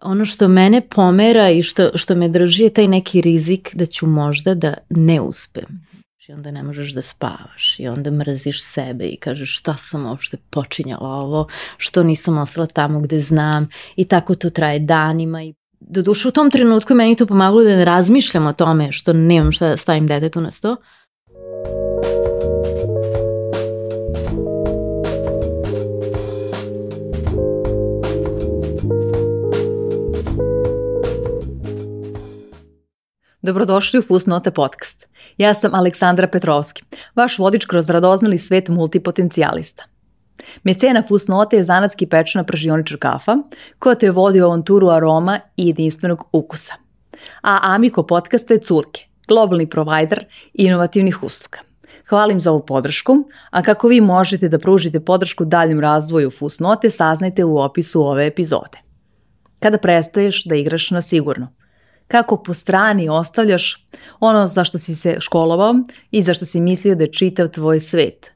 ono što mene pomera i što, što me drži je taj neki rizik da ću možda da ne uspem. I onda ne možeš da spavaš i onda mrziš sebe i kažeš šta sam uopšte počinjala ovo, što nisam ostala tamo gde znam i tako to traje danima i do duše u tom trenutku meni to pomagalo da ne razmišljam o tome što nemam šta da stavim detetu na sto. Dobrodošli u Fusnote podcast. Ja sam Aleksandra Petrovski, vaš vodič kroz radoznali svet multipotencijalista. Mecena Fusnote je zanatski pečena pražioničar kafa, koja te vodi u avanturu aroma i jedinstvenog ukusa. A Amiko podcasta je Curke, globalni provider inovativnih usluga. Hvalim za ovu podršku, a kako vi možete da pružite podršku daljem razvoju Fusnote, saznajte u opisu ove epizode. Kada prestaješ da igraš na sigurno – kako po strani ostavljaš ono za što si se školovao i za što si mislio da je čitav tvoj svet,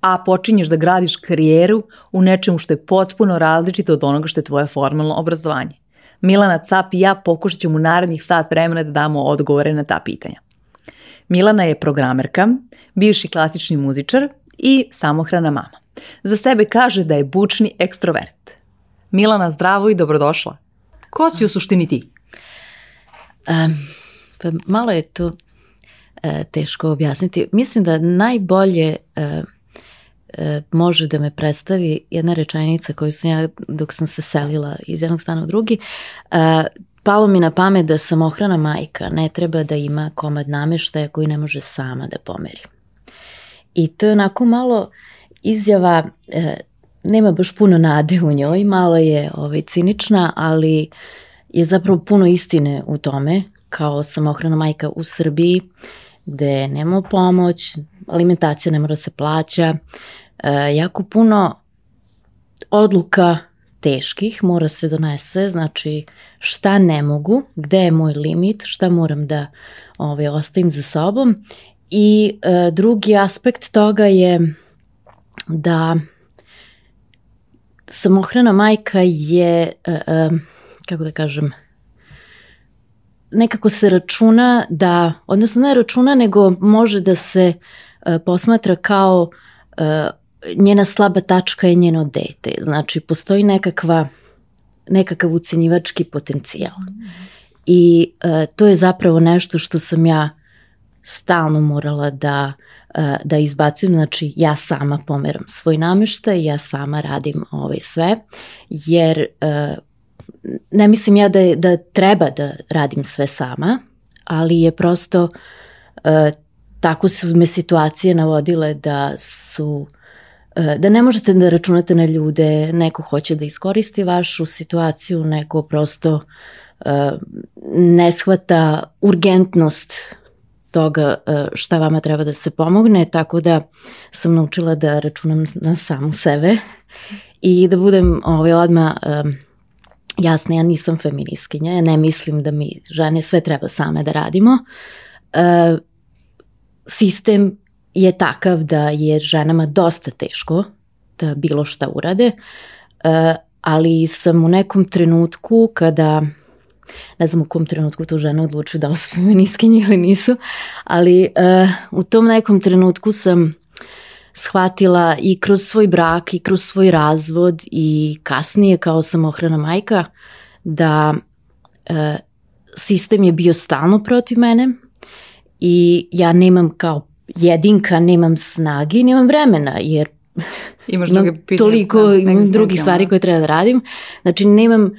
a počinješ da gradiš karijeru u nečemu što je potpuno različito od onoga što je tvoje formalno obrazovanje. Milana Cap i ja pokušat ćemo u narednih sat vremena da damo odgovore na ta pitanja. Milana je programerka, bivši klasični muzičar i samohrana mama. Za sebe kaže da je bučni ekstrovert. Milana, zdravo i dobrodošla. Ko si u suštini ti? Pa malo je to uh, teško objasniti. Mislim da najbolje uh, uh, može da me predstavi jedna rečenica koju sam ja dok sam se selila iz jednog stana u drugi. Palo mi na pamet da samohrana majka ne treba da ima komad nameštaja koji ne može sama da pomeri. I to je onako malo izjava, nema baš puno nade u njoj, malo je ovaj, cinična, ali uh, je zapravo puno istine u tome, kao samohrana majka u Srbiji, gde nema pomoć, alimentacija ne mora da se plaća, e, jako puno odluka teških mora se donese, znači šta ne mogu, gde je moj limit, šta moram da ovaj, ostavim za sobom. I e, drugi aspekt toga je da samohrana majka je e, e, kako da kažem, nekako se računa da, odnosno ne računa, nego može da se uh, posmatra kao uh, njena slaba tačka je njeno dete. Znači, postoji nekakva, nekakav ucenjivački potencijal. I uh, to je zapravo nešto što sam ja stalno morala da da izbacujem, znači ja sama pomeram svoj nameštaj, ja sama radim ovaj sve, jer ne mislim ja da, da treba da radim sve sama, ali je prosto uh, tako su me situacije navodile da su uh, da ne možete da računate na ljude, neko hoće da iskoristi vašu situaciju, neko prosto uh, ne shvata urgentnost toga šta vama treba da se pomogne, tako da sam naučila da računam na samu sebe i da budem ovaj, odmah um, Jasno, ja nisam feministkinja, ja ne mislim da mi žene sve treba same da radimo. E, sistem je takav da je ženama dosta teško da bilo šta urade, e, ali sam u nekom trenutku kada ne znam u kom trenutku tu žene odlučuju da li su feministkinje ili nisu, ali uh, u tom nekom trenutku sam shvatila i kroz svoj brak i kroz svoj razvod i kasnije kao samohrana majka da e, sistem je bio stalno protiv mene i ja nemam kao jedinka, nemam snagi, nemam vremena jer Imaš druge pitanje, toliko da, drugih stvari koje treba da radim. Znači nemam uh,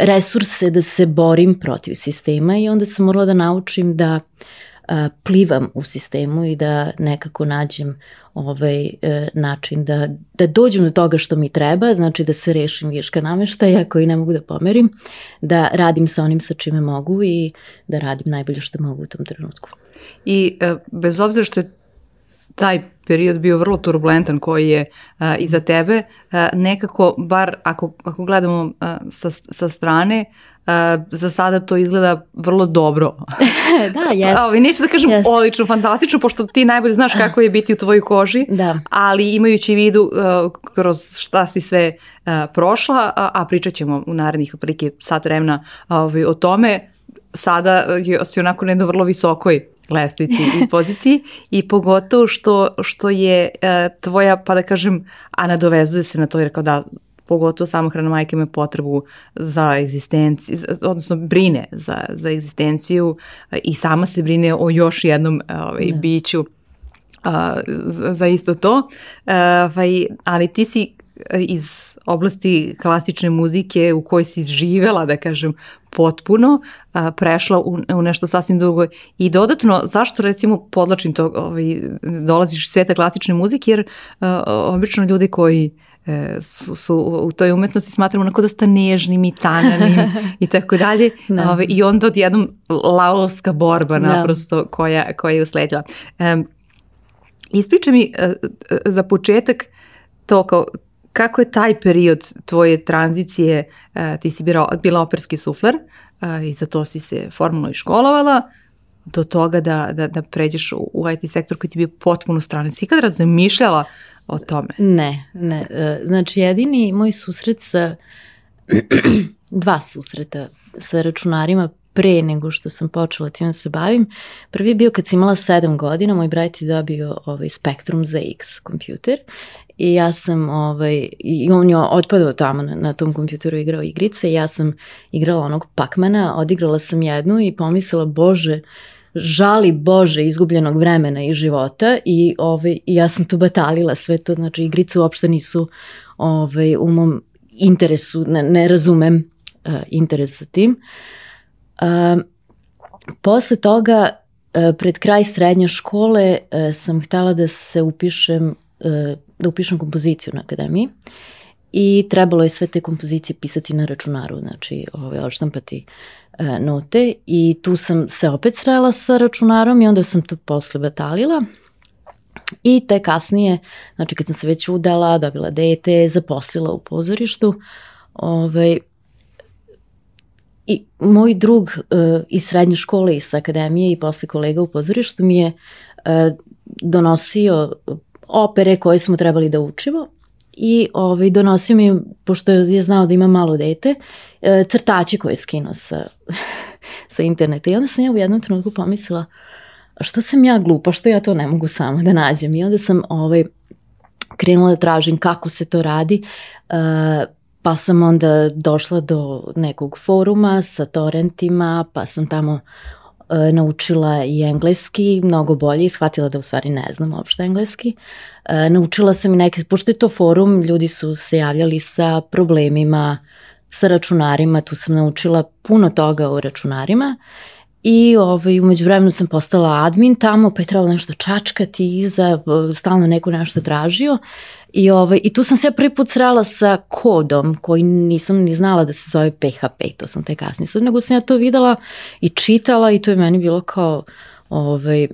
resurse da se borim protiv sistema i onda sam morala da naučim da uh, plivam u sistemu i da nekako nađem ovaj, e, način da, da dođem do toga što mi treba, znači da se rešim viška nameštaja koji ne mogu da pomerim, da radim sa onim sa čime mogu i da radim najbolje što mogu u tom trenutku. I e, bez obzira što je taj period bio vrlo turbulentan koji je uh, iza tebe, uh, nekako, bar ako, ako gledamo uh, sa, sa strane, uh, za sada to izgleda vrlo dobro. da, jeste. Ovi, neću da kažem jest. odlično, fantastično, pošto ti najbolje znaš kako je biti u tvojoj koži, da. ali imajući vidu uh, kroz šta si sve uh, prošla, a, a pričat ćemo u narednih otprilike sat vremena uh, o tome, sada si onako na jednoj vrlo visokoj lestvici i poziciji i pogotovo što, što je e, tvoja, pa da kažem, a nadovezuje se na to jer kao da pogotovo samohrana majka ima potrebu za egzistenciju, odnosno brine za, za egzistenciju i sama se brine o još jednom ovaj, da. biću a, za, isto to. A, e, ovaj, ali ti si iz oblasti klasične muzike u kojoj si živela, da kažem, potpuno a, prešla u, u nešto sasvim drugo. I dodatno, zašto recimo podlačim to, ovaj, dolaziš iz sveta klasične muzike, jer a, obično ljudi koji e, su, su u toj umetnosti smatramo onako dosta nežnim i tananim i tako dalje. Da. Ove, I onda odjednom laoska borba da. naprosto koja, koja je usledila. E, ispričaj mi e, e, za početak to kao kako je taj period tvoje tranzicije, uh, ti si bila, bila operski sufler uh, i za to si se formalno i školovala, do toga da, da, da pređeš u, u IT sektor koji ti bio potpuno strane. Si ikad razmišljala o tome? Ne, ne. Uh, znači jedini moj susret sa, dva susreta sa računarima pre nego što sam počela tim da se bavim. Prvi je bio kad sam imala 7 godina, moj brat je dobio ovaj Spectrum ZX kompjuter i ja sam, ovaj, i on je otpadao tamo na, na tom kompjuteru igrao igrice i ja sam igrala onog Pacmana, odigrala sam jednu i pomislila, bože, žali Bože izgubljenog vremena i života i ovaj, ja sam tu batalila sve to, znači igrice uopšte nisu ovaj, u mom interesu, ne, ne razumem uh, interes sa tim. Uh, posle toga, uh, pred kraj srednje škole, uh, sam htela da se upišem uh, da upišem kompoziciju na akademiji i trebalo je sve te kompozicije pisati na računaru, znači ovaj, odštampati e, note i tu sam se opet srela sa računarom i onda sam to posle batalila i te kasnije, znači kad sam se već udala, dobila dete, zaposlila u pozorištu, ovaj, i moj drug uh, iz srednje škole i sa akademije i posle kolega u pozorištu mi je uh, donosio opere koje smo trebali da učimo i ovaj, donosio mi, pošto je znao da ima malo dete, e, crtače koje je skinuo sa, sa interneta. I onda sam ja u jednom trenutku pomislila, što sam ja glupa, što ja to ne mogu sama da nađem. I onda sam ovaj, krenula da tražim kako se to radi, uh, pa sam onda došla do nekog foruma sa torrentima, pa sam tamo E, naučila i engleski mnogo bolje i shvatila da u stvari ne znam uopšte engleski. E, naučila sam i neke, pošto je to forum, ljudi su se javljali sa problemima, sa računarima, tu sam naučila puno toga o računarima I ovaj, umeđu vremenu sam postala admin tamo, pa je trebalo nešto čačkati iza, stalno neko nešto tražio. I, ovaj, I tu sam se ja prvi put srela sa kodom koji nisam ni znala da se zove PHP, to sam te kasnije nego sam ja to videla i čitala i to je meni bilo kao, ovaj,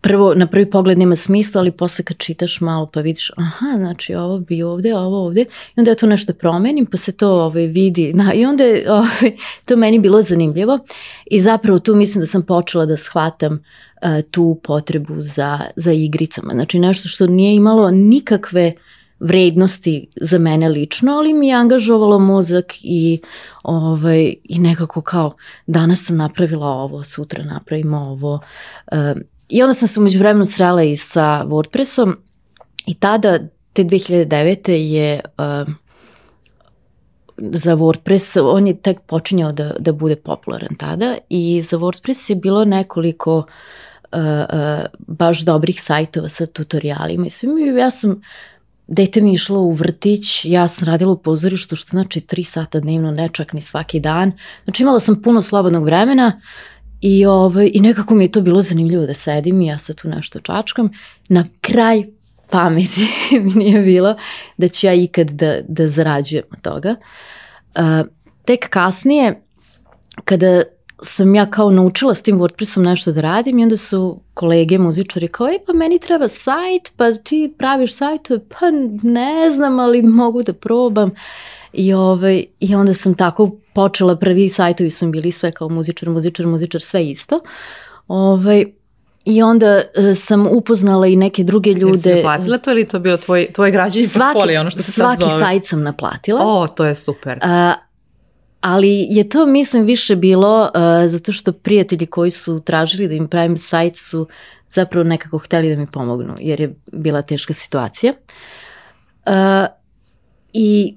prvo, na prvi pogled nema smisla, ali posle kad čitaš malo pa vidiš, aha, znači ovo bi ovde, ovo ovde, i onda ja to nešto promenim, pa se to ovaj, vidi, na, i onda je ovaj, to meni bilo zanimljivo i zapravo tu mislim da sam počela da shvatam uh, tu potrebu za, za igricama, znači nešto što nije imalo nikakve vrednosti za mene lično, ali mi je angažovalo mozak i, ovaj, i nekako kao danas sam napravila ovo, sutra napravimo ovo. Uh, I onda sam se umeđu vremenu srela i sa WordPressom i tada, te 2009. je uh, za WordPress, on je tek počinjao da, da bude popularan tada i za WordPress je bilo nekoliko uh, uh, baš dobrih sajtova sa tutorialima i svim. Ja sam, dete mi išlo u vrtić, ja sam radila u pozorištu, što znači 3 sata dnevno, ne čak ni svaki dan. Znači imala sam puno slobodnog vremena, uh, I, ovaj, I nekako mi je to bilo zanimljivo da sedim i ja sad tu nešto čačkam. Na kraj pameti mi nije bilo da ću ja ikad da, da zarađujem od toga. Uh, tek kasnije, kada sam ja kao naučila s tim WordPressom nešto da radim i onda su kolege muzičari kao, ej pa meni treba sajt, pa ti praviš sajtove, pa ne znam, ali mogu da probam. I, ovaj, I onda sam tako počela, prvi sajtovi su bili sve kao muzičar, muzičar, muzičar, sve isto. Ovaj, I onda uh, sam upoznala i neke druge ljude. Jesi naplatila to ili to bio tvoj, tvoj građani portfolio, ono što se svaki sad zove? sajt sam naplatila. O, to je super. Uh, ali je to mislim više bilo uh, zato što prijatelji koji su tražili da im pravim sajt su zapravo nekako hteli da mi pomognu jer je bila teška situacija. Uh, I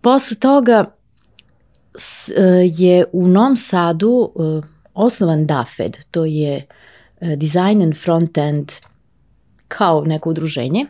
posle toga je u Novom Sadu uh, osnovan DAFED, to je uh, Design and Front-End kao neko udruženje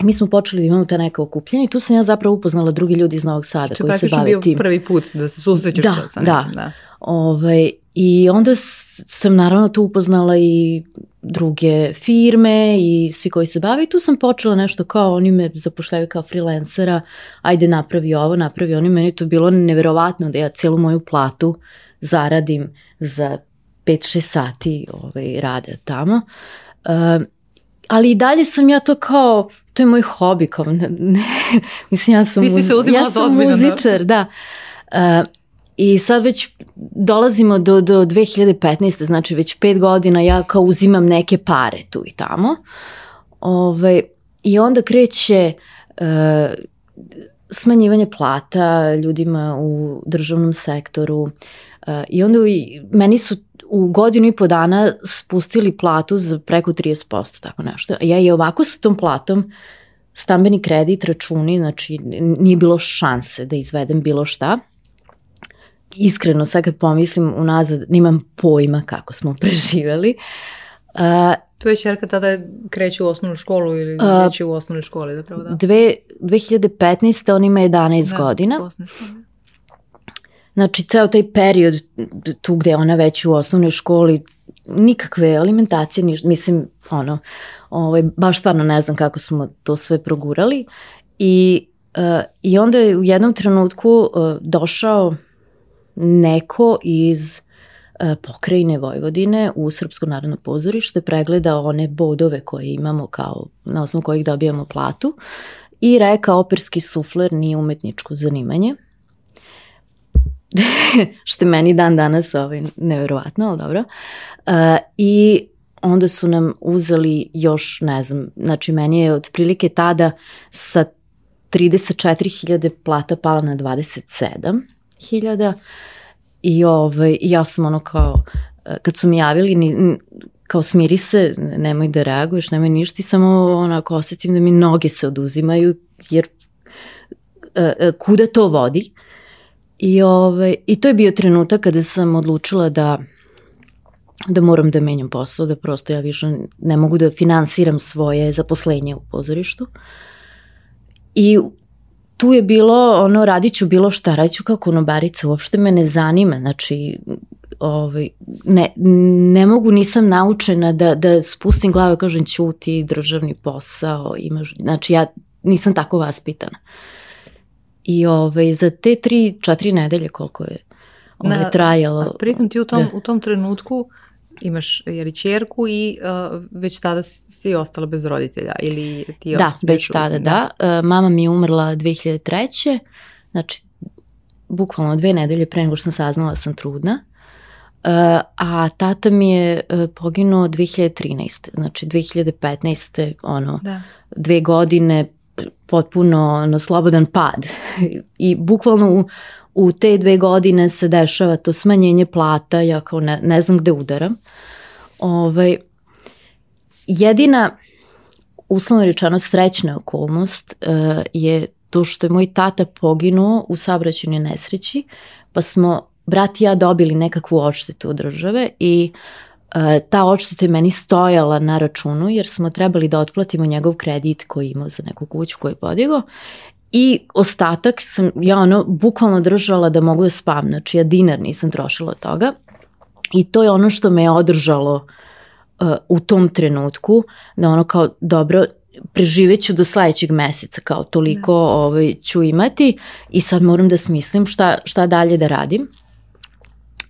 mi smo počeli da imamo ta neka okupljenja i tu sam ja zapravo upoznala drugi ljudi iz Novog Sada koji se bave bio tim. prvi put da se susrećeš da, sa nekim. Da, da. Ovaj, I onda sam naravno tu upoznala i druge firme i svi koji se bave i tu sam počela nešto kao oni me zapošljaju kao freelancera, ajde napravi ovo, napravi oni, meni to bilo neverovatno da ja celu moju platu zaradim za 5-6 sati ovaj, rade tamo. Uh, ali i dalje sam ja to kao, to je moj hobi, kao, ne, ne, mislim ja sam, Ti si se ja sam muzičar, da. Uh, I sad već dolazimo do, do 2015. Znači već pet godina ja kao uzimam neke pare tu i tamo. Ove, I onda kreće uh, smanjivanje plata ljudima u državnom sektoru. Uh, I onda i, meni su u godinu i po dana spustili platu za preko 30%, tako nešto. A ja i ovako sa tom platom stambeni kredit, računi, znači nije bilo šanse da izvedem bilo šta. Iskreno, sad kad pomislim unazad, nimam pojma kako smo preživeli. Uh, Tvoja čerka tada kreće u osnovnu školu ili kreće u osnovnoj školi zapravo, da? Dve, 2015. on ima 11 da, godina. Znači, ceo taj period tu gde ona već u osnovnoj školi, nikakve alimentacije, niš, mislim, ono, ovaj, baš stvarno ne znam kako smo to sve progurali. I, uh, i onda je u jednom trenutku uh, došao neko iz uh, pokrajine Vojvodine u Srpsko narodno pozorište, pregleda one bodove koje imamo kao, na osnovu kojih dobijamo platu i reka operski sufler nije umetničko zanimanje što je meni dan danas ovaj, neverovatno, ali dobro. Uh, I onda su nam uzeli još, ne znam, znači meni je otprilike sa 34.000 plata pala na 27.000 i ovaj, ja sam ono kao, e, kad su mi javili, ni, kao smiri se, nemoj da reaguješ, nemoj ništa i samo onako osetim da mi noge se oduzimaju jer uh, kuda to vodi I, ovaj, I to je bio trenutak kada sam odlučila da da moram da menjam posao, da prosto ja više ne mogu da finansiram svoje zaposlenje u pozorištu. I tu je bilo, ono, radit ću bilo šta, radit ću kao konobarica, uopšte me ne zanima, znači, ovaj, ne, ne mogu, nisam naučena da, da spustim glavu i kažem ćuti, državni posao, imaš, znači ja nisam tako vaspitana. Uh, I ovaj, za te tri, četiri nedelje koliko je ovaj, Na, trajalo. A pritom ti u tom, da. u tom trenutku imaš jeli čerku i uh, već tada si ostala bez roditelja ili ti Da, već tada, da. da. Mama mi je umrla 2003. Znači, bukvalno dve nedelje pre nego što sam saznala da sam trudna. Uh, a tata mi je uh, poginuo 2013. Znači 2015. ono, da. dve godine potpuno no, slobodan pad i bukvalno u, u te dve godine se dešava to smanjenje plata, ja kao ne, ne znam gde udaram. Ovaj, jedina uslovno rečeno srećna okolnost uh, je to što je moj tata poginuo u saobraćajnoj nesreći, pa smo brat i ja dobili nekakvu odštetu od države i ta odšteta je meni stojala na računu jer smo trebali da otplatimo njegov kredit koji imao za neku kuću koju je podigao. I ostatak sam ja ono bukvalno držala da mogu da spavam, znači ja dinar nisam trošila od toga. I to je ono što me je održalo uh, u tom trenutku da ono kao dobro preživeću do sledećeg meseca kao toliko da. ovaj, ću imati. I sad moram da smislim šta, šta dalje da radim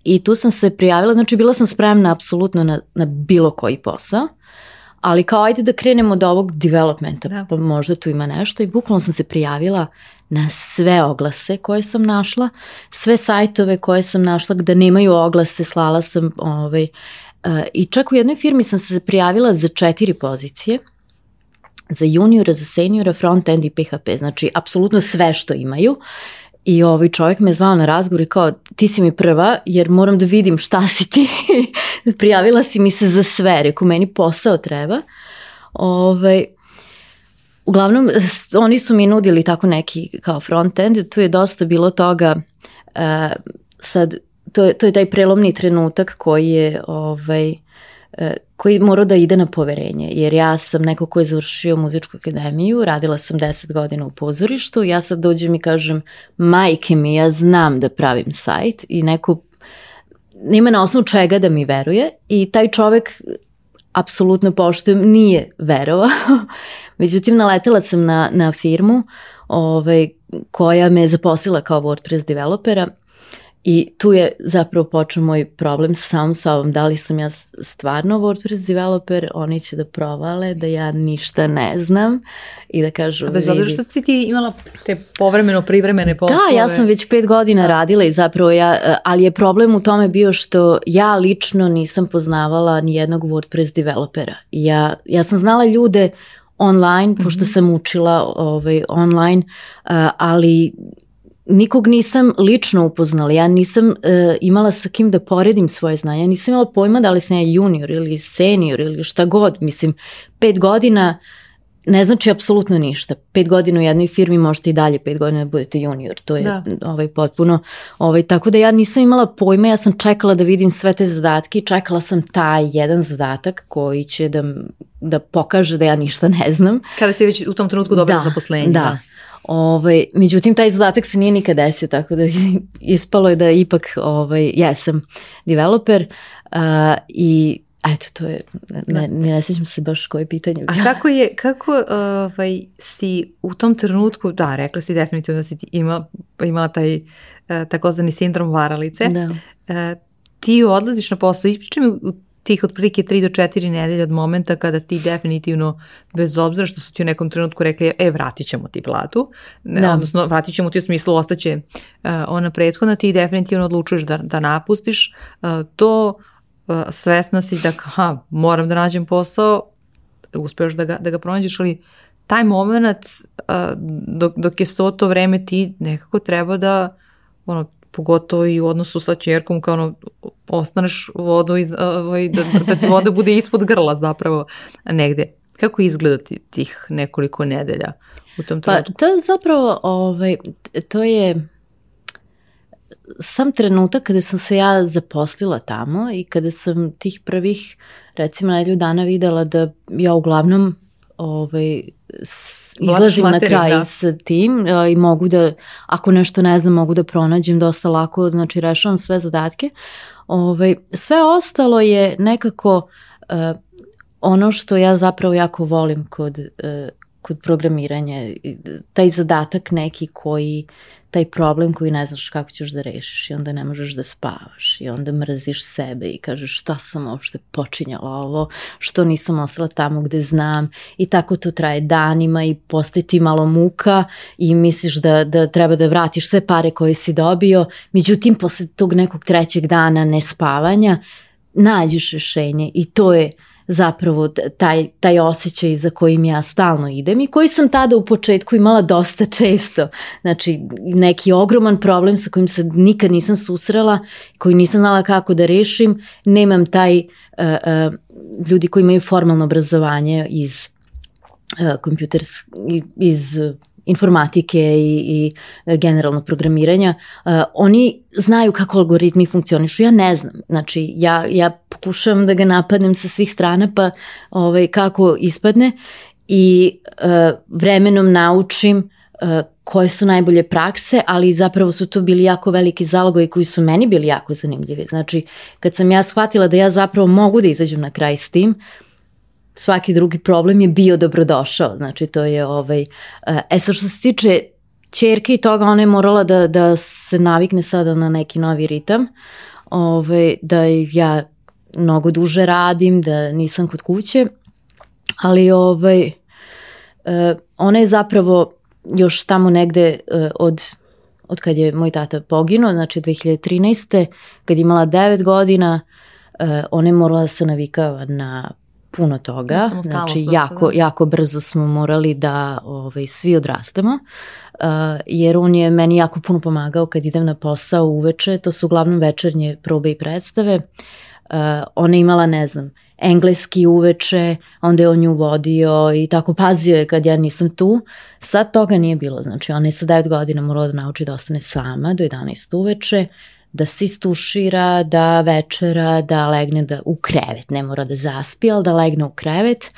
I tu sam se prijavila, znači bila sam spremna apsolutno na, na bilo koji posao, ali kao ajde da krenemo od ovog developmenta, da. pa možda tu ima nešto i bukvalno sam se prijavila na sve oglase koje sam našla, sve sajtove koje sam našla gde nemaju oglase, slala sam ovaj, uh, i čak u jednoj firmi sam se prijavila za četiri pozicije, za juniora, za seniora, front-end i PHP, znači apsolutno sve što imaju. I ovaj čovjek me zvao na razgovor i kao ti si mi prva jer moram da vidim šta si ti. Prijavila si mi se za sve, rekao meni posao treba. Ovaj, uglavnom oni su mi nudili tako neki kao front-end, tu je dosta bilo toga uh, sad to je, to je taj prelomni trenutak koji je ovaj, E, koji mora da ide na poverenje, jer ja sam neko ko je završio muzičku akademiju, radila sam 10 godina u pozorištu, ja sad dođem i kažem, majke mi, ja znam da pravim sajt i neko nema na osnovu čega da mi veruje i taj čovek apsolutno poštujem, nije verovao. Međutim, naletela sam na, na firmu ovaj, koja me je zaposlila kao WordPress developera I tu je zapravo počeo moj problem sa samom sobom. Da li sam ja stvarno WordPress developer, oni će da provale da ja ništa ne znam i da kažu... A bez obzira što si ti imala te povremeno privremene poslove. Da, ja sam već pet godina da. radila i zapravo ja, ali je problem u tome bio što ja lično nisam poznavala ni jednog WordPress developera. Ja, ja sam znala ljude online, pošto mm -hmm. sam učila ovaj, online, ali nikog nisam lično upoznala, ja nisam uh, imala sa kim da poredim svoje znanje, ja nisam imala pojma da li sam ja junior ili senior ili šta god, mislim, pet godina ne znači apsolutno ništa. Pet godina u jednoj firmi možete i dalje pet godina da budete junior, to je da. ovaj, potpuno, ovaj, tako da ja nisam imala pojma, ja sam čekala da vidim sve te zadatke i čekala sam taj jedan zadatak koji će da, da pokaže da ja ništa ne znam. Kada si već u tom trenutku dobila da, zaposlenje. Da, da. Ovaj, međutim, taj zadatak se nije nikad desio, tako da ispalo je da ipak ovaj, jesam developer uh, i eto, to je, ne, ne, ne sjećam se baš koje pitanje. A kako je, kako ovaj, si u tom trenutku, da, rekla si definitivno da si imala, imala taj uh, takozvani sindrom varalice, da. Uh, ti odlaziš na posao, ispričaj mi tih otprilike 3 do 4 nedelje od momenta kada ti definitivno, bez obzira što su ti u nekom trenutku rekli, e, vratit ćemo ti platu, da. odnosno vratit ćemo ti u smislu, ostaće uh, ona prethodna, ti definitivno odlučuješ da, da napustiš, uh, to uh, svesna si da, ha, moram da nađem posao, uspeš da ga, da ga pronađeš, ali taj moment uh, dok, dok je sto to vreme ti nekako treba da ono, pogotovo i u odnosu sa čerkom kao ono, ostaneš vodu iz, ovaj, da, da ti voda bude ispod grla zapravo negde. Kako izgleda tih nekoliko nedelja u tom pa, trenutku? Pa to zapravo, ovaj, to je sam trenutak kada sam se ja zaposlila tamo i kada sam tih prvih recimo nedelju dana videla da ja uglavnom ovaj, izlazim na kraj da. s tim uh, i mogu da, ako nešto ne znam, mogu da pronađem dosta lako, znači rešavam sve zadatke. Ovaj, sve ostalo je nekako uh, ono što ja zapravo jako volim kod, uh, kod programiranja, taj zadatak neki koji taj problem koji ne znaš kako ćeš da rešiš i onda ne možeš da spavaš i onda mrziš sebe i kažeš šta sam uopšte počinjala ovo, što nisam ostala tamo gde znam i tako to traje danima i postaje ti malo muka i misliš da, da treba da vratiš sve pare koje si dobio, međutim posle tog nekog trećeg dana nespavanja nađeš rešenje i to je zapravo taj, taj osjećaj za kojim ja stalno idem i koji sam tada u početku imala dosta često. Znači, neki ogroman problem sa kojim se nikad nisam susrela, koji nisam znala kako da rešim, nemam taj, uh, uh, ljudi koji imaju formalno obrazovanje iz uh, kompjuters, iz informatike i, i generalno programiranja, uh, oni znaju kako algoritmi funkcionišu, ja ne znam. Znači, ja, ja pokušavam da ga napadnem sa svih strana, pa ovaj, kako ispadne i uh, vremenom naučim uh, koje su najbolje prakse, ali zapravo su to bili jako veliki zalogoji koji su meni bili jako zanimljivi. Znači, kad sam ja shvatila da ja zapravo mogu da izađem na kraj s tim, uh, svaki drugi problem je bio dobrodošao. Znači to je ovaj, e, e sad što se tiče čerke i toga, ona je morala da, da se navikne sada na neki novi ritam. ovaj, da ja mnogo duže radim, da nisam kod kuće, ali ovaj, ona je zapravo još tamo negde od od kad je moj tata poginuo, znači 2013. kad je imala 9 godina, ona je morala da se navikava na puno toga, ja znači jako, da. jako brzo smo morali da ovaj, svi odrastemo, uh, jer on je meni jako puno pomagao kad idem na posao uveče, to su uglavnom večernje probe i predstave, uh, ona je imala, ne znam, engleski uveče, onda je on nju vodio i tako pazio je kad ja nisam tu. Sad toga nije bilo, znači ona je sa 9 godina morala da nauči da ostane sama do 11 uveče, da se istušira, da večera, da legne da, u krevet, ne mora da zaspi, ali da legne u krevet.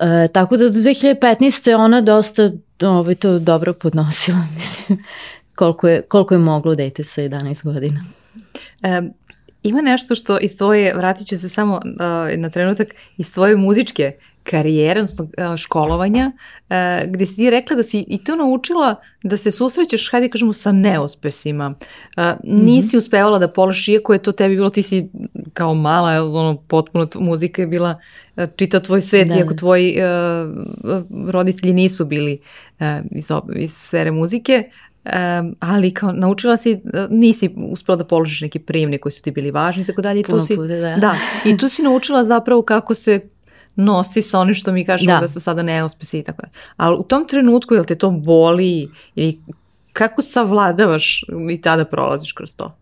E, tako da do 2015. ona dosta ovaj, to dobro podnosila, mislim, koliko je, koliko je moglo dete sa 11 godina. E, ima nešto što iz tvoje, vratit ću se samo uh, na trenutak, iz tvoje muzičke karijere, odnosno školovanja, gde si ti rekla da si i to naučila da se susrećeš, hajde kažemo, sa neuspesima. Nisi uspevala da polaš, iako je to tebi bilo, ti si kao mala, ono, potpuno muzika je bila čita tvoj svet, da. iako tvoji uh, roditelji nisu bili uh, iz, iz sfere muzike, Um, ali kao naučila si, nisi uspela da položiš neki prijemni koji su ti bili važni i tako dalje. Puno tu si, pude, da. da. I tu si naučila zapravo kako se nosi sa onim što mi kažemo da, da su sada neuspesi i tako da. Ali u tom trenutku, jel te to boli ili kako savladavaš i tada prolaziš kroz to?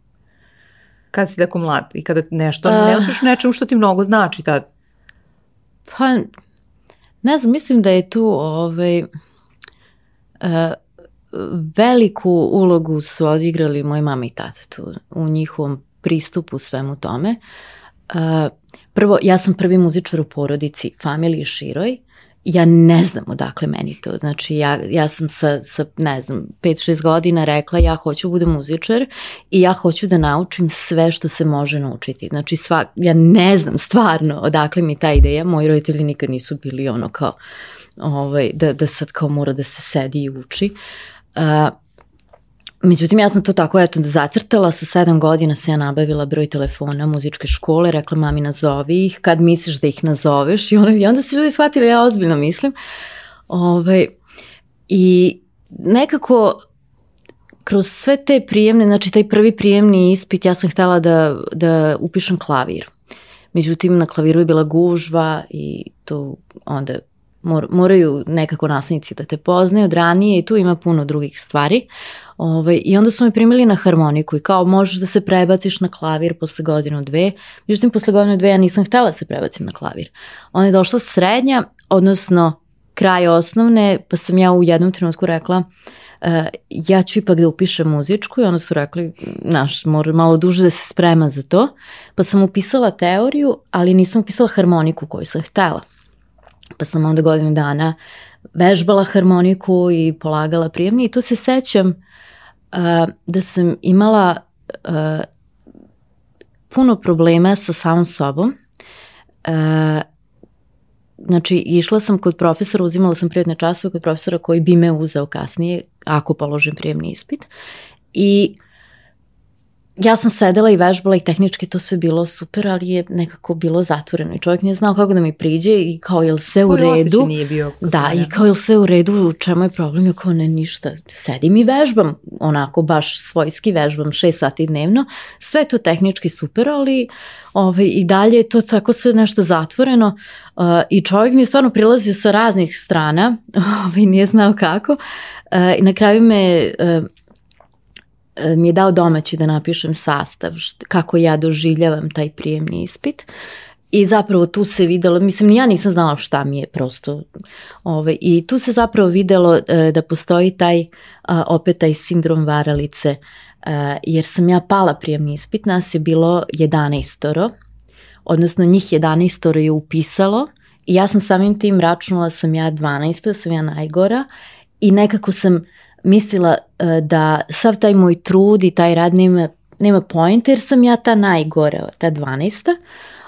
Kad si tako mlad i kada nešto uh, ne uspeš nečemu što ti mnogo znači tad? Pa, ne znam, mislim da je tu ovaj, uh, veliku ulogu su odigrali moji mama i tata tu u njihovom pristupu svemu tome. Uh, prvo, ja sam prvi muzičar u porodici, familiji široj, ja ne znam odakle meni to. Znači, ja, ja sam sa, sa, ne znam, 5-6 godina rekla ja hoću da budem muzičar i ja hoću da naučim sve što se može naučiti. Znači, sva, ja ne znam stvarno odakle mi ta ideja. Moji roditelji nikad nisu bili ono kao, ovaj, da, da sad kao mora da se sedi i uči. Uh, Međutim, ja sam to tako eto zacrtala, sa sedam godina se ja nabavila broj telefona muzičke škole, rekla mami nazovi ih, kad misliš da ih nazoveš i, onda, i onda su ljudi shvatili, ja ozbiljno mislim. Ovaj, I nekako kroz sve te prijemne, znači taj prvi prijemni ispit, ja sam htela da, da upišem klavir. Međutim, na klaviru je bila gužva i to onda mor, moraju nekako nasnici da te poznaju od ranije i tu ima puno drugih stvari. Ovaj, I onda su me primili na harmoniku i kao možeš da se prebaciš na klavir posle godinu dve. Međutim, posle godinu dve ja nisam htela da se prebacim na klavir. Onda je došla srednja, odnosno kraj osnovne, pa sam ja u jednom trenutku rekla uh, ja ću ipak da upišem muzičku i onda su rekli, naš, mora malo duže da se sprema za to. Pa sam upisala teoriju, ali nisam upisala harmoniku koju sam htela. Pa sam onda godinu dana vežbala harmoniku i polagala prijemni i tu se sećam uh, da sam imala uh, puno problema sa samom sobom. Uh, znači, išla sam kod profesora, uzimala sam prijetne časove kod profesora koji bi me uzeo kasnije ako položim prijemni ispit. I uh, ja sam sedela i vežbala i tehnički to sve bilo super, ali je nekako bilo zatvoreno i čovjek nije znao kako da mi priđe i kao je li sve u redu. nije bio. Da, i kao je li sve u redu, u čemu je problem, ja kao ne ništa, sedim i vežbam, onako baš svojski vežbam 6 sati dnevno, sve to tehnički super, ali ovaj, i dalje je to tako sve nešto zatvoreno uh, i čovjek mi je stvarno prilazio sa raznih strana, ovaj, nije znao kako, uh, i na kraju me uh, mi je dao domaći da napišem sastav, št, kako ja doživljavam taj prijemni ispit. I zapravo tu se videlo, mislim ja nisam znala šta mi je prosto. Ovaj, I tu se zapravo videlo e, da postoji taj, a, opet taj sindrom varalice, e, jer sam ja pala prijemni ispit, nas je bilo 11 odnosno njih 11 je upisalo i ja sam samim tim računala sam ja 12, sam ja najgora i nekako sam mislila uh, da sav taj moj trud i taj rad nema, nema pojenta jer sam ja ta najgore, ta 12.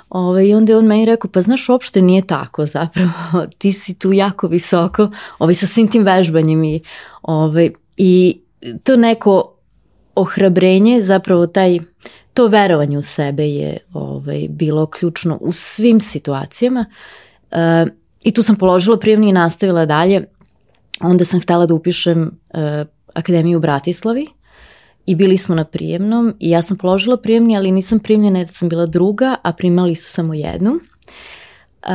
Ove, ovaj, I onda je on meni rekao, pa znaš, uopšte nije tako zapravo, ti si tu jako visoko, ovaj, sa svim tim vežbanjem i, ovaj, i to neko ohrabrenje, zapravo taj, to verovanje u sebe je ovaj, bilo ključno u svim situacijama. E, I tu sam položila prijemni i nastavila dalje. Onda sam htela da upišem e, akademiju u Bratislavi i bili smo na prijemnom i ja sam položila prijemni, ali nisam primljena jer sam bila druga, a primali su samo jednu. Uh,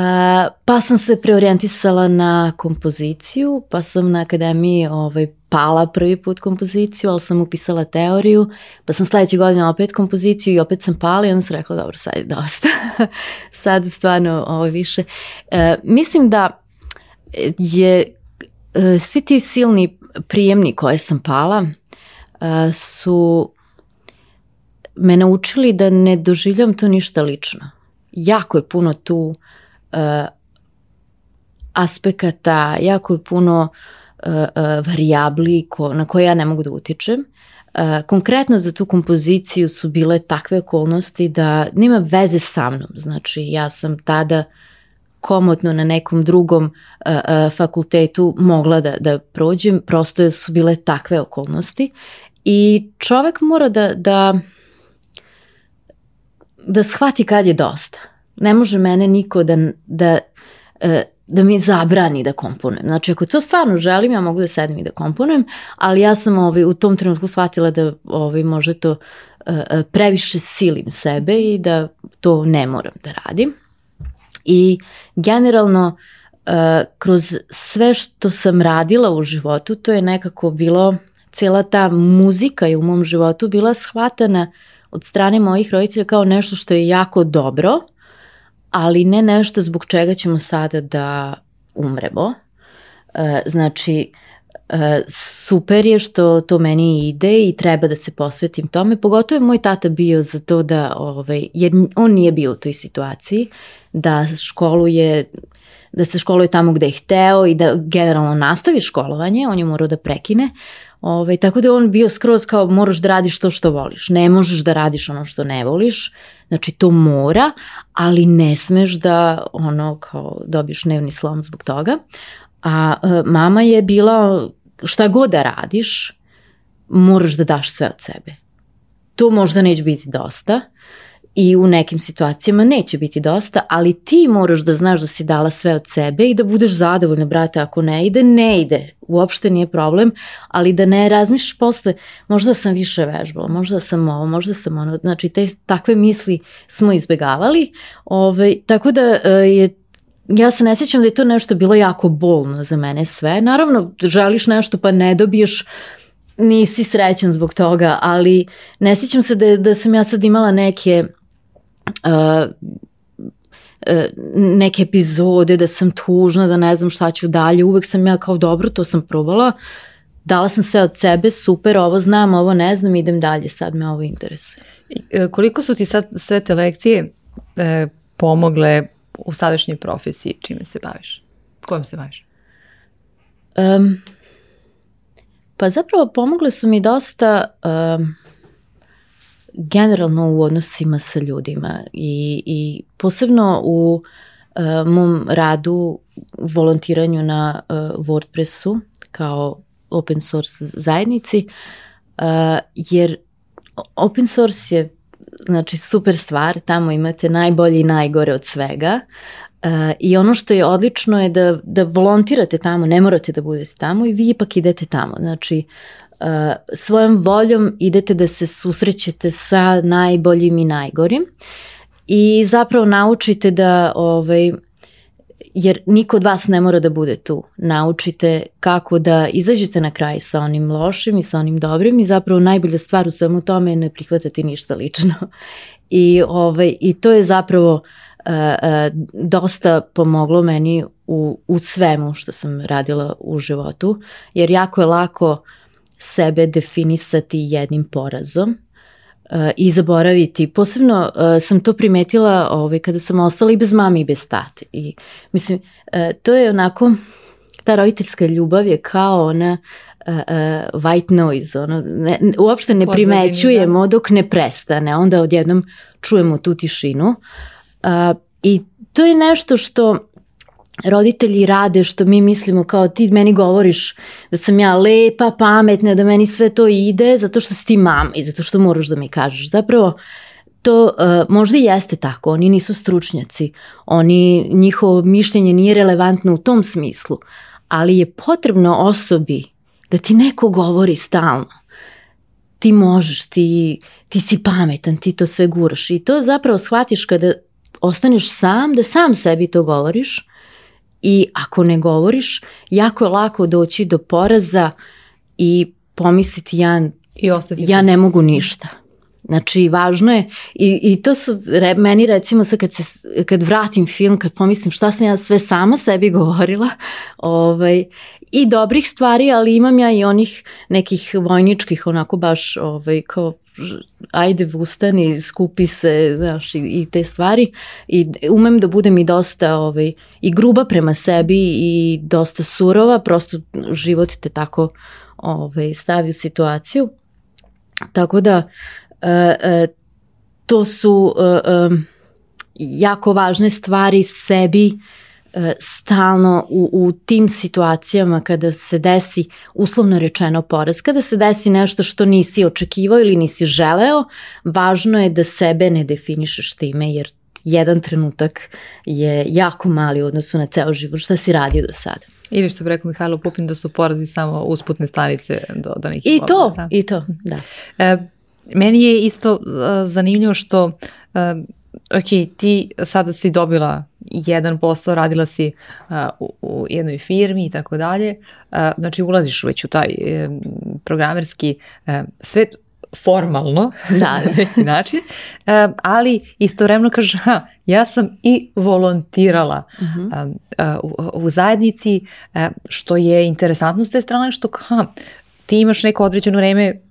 pa sam se preorijentisala na kompoziciju, pa sam na akademiji ovaj, pala prvi put kompoziciju, ali sam upisala teoriju, pa sam sledeće godine opet kompoziciju i opet sam pala i onda sam rekla dobro, sad je dosta. sad stvarno ovo ovaj, više. Uh, mislim da je uh, svi ti silni prijemni koje sam pala uh, su me naučili da ne doživljam to ništa lično. Jako je puno tu uh, uh, aspekata, jako je puno uh, uh, varijabli na koje ja ne mogu da utičem. Uh, konkretno za tu kompoziciju su bile takve okolnosti da nema veze sa mnom. Znači, ja sam tada komotno na nekom drugom uh, uh, fakultetu mogla da, da prođem, prosto su bile takve okolnosti i čovek mora da, da, da shvati kad je dosta ne može mene niko da, da, e, da mi zabrani da komponujem. Znači, ako to stvarno želim, ja mogu da sedem i da komponujem, ali ja sam ovaj, u tom trenutku shvatila da ovaj, može to e, e, previše silim sebe i da to ne moram da radim. I generalno, kroz sve što sam radila u životu, to je nekako bilo, cijela ta muzika je u mom životu bila shvatana od strane mojih roditelja kao nešto što je jako dobro, ali ne nešto zbog čega ćemo sada da umremo. E, znači, e, super je što to meni ide i treba da se posvetim tome, pogotovo je moj tata bio za to da, ovaj, jer on nije bio u toj situaciji, da školuje da se školuje tamo gde je hteo i da generalno nastavi školovanje, on je morao da prekine. Ove, ovaj, tako da on bio skroz kao moraš da radiš to što voliš. Ne možeš da radiš ono što ne voliš. Znači to mora, ali ne smeš da ono kao dobiješ dnevni slom zbog toga. A e, mama je bila šta god da radiš, moraš da daš sve od sebe. To možda neće biti dosta, i u nekim situacijama neće biti dosta, ali ti moraš da znaš da si dala sve od sebe i da budeš zadovoljna, brate, ako ne ide, ne ide, uopšte nije problem, ali da ne razmišljaš posle, možda sam više vežbala, možda sam ovo, možda sam ono, znači te takve misli smo izbegavali, ovaj, tako da e, je ja se ne sjećam da je to nešto bilo jako bolno za mene sve. Naravno, želiš nešto pa ne dobiješ, nisi srećan zbog toga, ali ne sjećam se da, da sam ja sad imala neke uh, neke epizode da sam tužna, da ne znam šta ću dalje, uvek sam ja kao dobro, to sam probala, dala sam sve od sebe, super, ovo znam, ovo ne znam, idem dalje, sad me ovo interesuje. I, koliko su ti sad sve te lekcije e, pomogle u sadašnjoj profesiji, čime se baviš? Kojom se baviš? Um, pa zapravo pomogle su mi dosta um, generalno u odnosima sa ljudima i, i posebno u uh, mom radu volontiranju na uh, WordPressu kao open source zajednici, uh, jer open source je znači super stvar, tamo imate najbolje i najgore od svega. Uh, i ono što je odlično je da, da volontirate tamo, ne morate da budete tamo i vi ipak idete tamo, znači uh, svojom voljom idete da se susrećete sa najboljim i najgorim i zapravo naučite da ovaj, jer niko od vas ne mora da bude tu. Naučite kako da izađete na kraj sa onim lošim i sa onim dobrim i zapravo najbolja stvar u svemu tome je ne prihvatati ništa lično. I, ovaj, i to je zapravo uh, uh, dosta pomoglo meni u, u svemu što sam radila u životu, jer jako je lako sebe definisati jednim porazom i zaboraviti. Posebno uh, sam to primetila ovaj, kada sam ostala i bez mame i bez tate. I, mislim, uh, to je onako, ta roditeljska ljubav je kao ona uh, uh, white noise, ono, ne, uopšte ne primećujemo da. dok ne prestane, onda odjednom čujemo tu tišinu. Uh, I to je nešto što roditelji rade što mi mislimo kao ti meni govoriš da sam ja lepa, pametna, da meni sve to ide zato što si ti mama i zato što moraš da mi kažeš. Zapravo to uh, možda i jeste tako, oni nisu stručnjaci, oni, njihovo mišljenje nije relevantno u tom smislu, ali je potrebno osobi da ti neko govori stalno. Ti možeš, ti, ti si pametan, ti to sve guraš i to zapravo shvatiš kada ostaneš sam, da sam sebi to govoriš i ako ne govoriš, jako je lako doći do poraza i pomisliti ja, I ja ne mogu ništa. Znači, važno je, i, i to su, re, meni recimo sad kad, se, kad vratim film, kad pomislim šta sam ja sve sama sebi govorila, ovaj, i dobrih stvari, ali imam ja i onih nekih vojničkih, onako baš, ovaj, kao ajde ustani, skupi se, znaš, i, i te stvari i umem da budem i dosta ovaj, i gruba prema sebi i dosta surova, prosto život te tako ovaj, stavi u situaciju. Tako da to su e, e, jako važne stvari sebi E, stalno u, u tim situacijama kada se desi uslovno rečeno poraz, kada se desi nešto što nisi očekivao ili nisi želeo, važno je da sebe ne definišeš time jer jedan trenutak je jako mali u odnosu na ceo život. Šta si radio do sada? Ili što bi rekao Mihajlo Pupin da su porazi samo usputne stanice do, do nekih I to, da. i to, da. E, meni je isto uh, zanimljivo što uh, ok, ti sada si dobila jedan posao, radila si uh, u, u jednoj firmi i tako dalje, uh, znači ulaziš već u taj um, programerski uh, svet formalno, da. na neki način, uh, ali istovremeno kažeš, ha, ja sam i volontirala uh -huh. um, uh, u, u zajednici, uh, što je interesantno s te strane, što ha, ti imaš neko određeno vreme,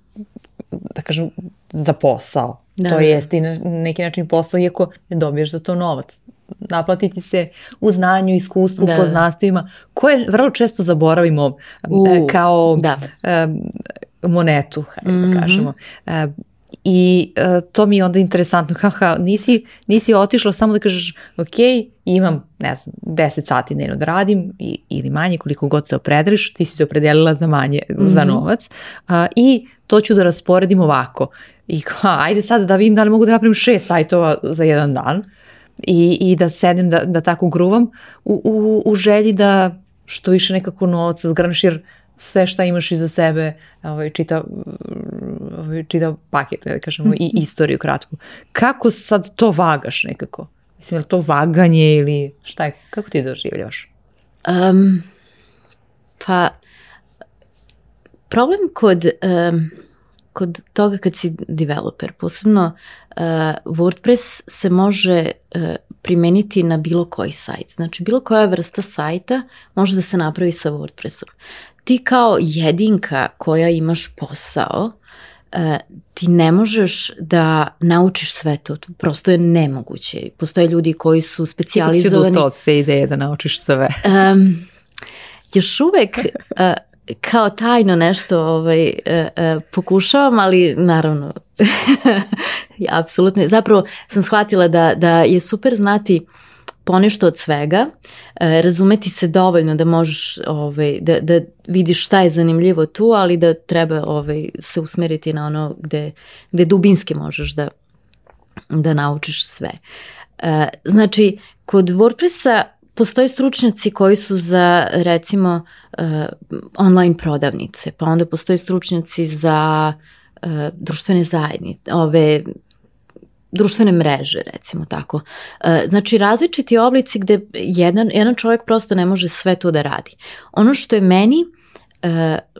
da kažem, za posao, Da. To jeste i na neki način posao, iako ne dobiješ za to novac. Naplatiti se u znanju, iskustvu, da. poznanstvima, koje vrlo često zaboravimo U, e, kao da. monetu, hajde mm -hmm. da mhm. kažemo. I uh, to mi je onda interesantno, haha, nisi, nisi otišla samo da kažeš, ok, imam, ne znam, 10 sati dnevno da radim i, ili manje, koliko god se opredeliš, ti si se opredelila za manje, mm -hmm. za mhm. novac uh, i to ću da rasporedim ovako. I ha, ajde sad da vidim da li mogu da napravim šest sajtova za jedan dan i, i da sedem da, da tako gruvam u, u, u želji da što više nekako novca zgrneš jer sve šta imaš iza sebe, ovaj, čita, ovaj, čita paket, da kažemo, i istoriju kratku. Kako sad to vagaš nekako? Mislim, je li to vaganje ili šta je, kako ti doživljavaš? Um, pa, problem kod um, kod toga kad si developer, posebno uh, WordPress se može uh, primeniti na bilo koji sajt. Znači bilo koja vrsta sajta može da se napravi sa WordPressom. Ti kao jedinka koja imaš posao, uh, ti ne možeš da naučiš sve to, prosto je nemoguće. Postoje ljudi koji su specijalizovani... Ti si odustao od te ideje da naučiš sve. Um, još uvek uh, kao tajno nešto ovaj, e, e, pokušavam, ali naravno, ja apsolutno, zapravo sam shvatila da, da je super znati ponešto od svega, e, razumeti se dovoljno da možeš ovaj, da, da vidiš šta je zanimljivo tu, ali da treba ovaj, se usmeriti na ono gde, gde dubinski možeš da, da naučiš sve. E, znači, kod WordPressa postoje stručnjaci koji su za recimo uh, online prodavnice, pa onda postoje stručnjaci za društvene zajednice, ove društvene mreže, recimo tako. Uh, znači, različiti oblici gde jedan, jedan čovjek prosto ne može sve to da radi. Ono što je meni,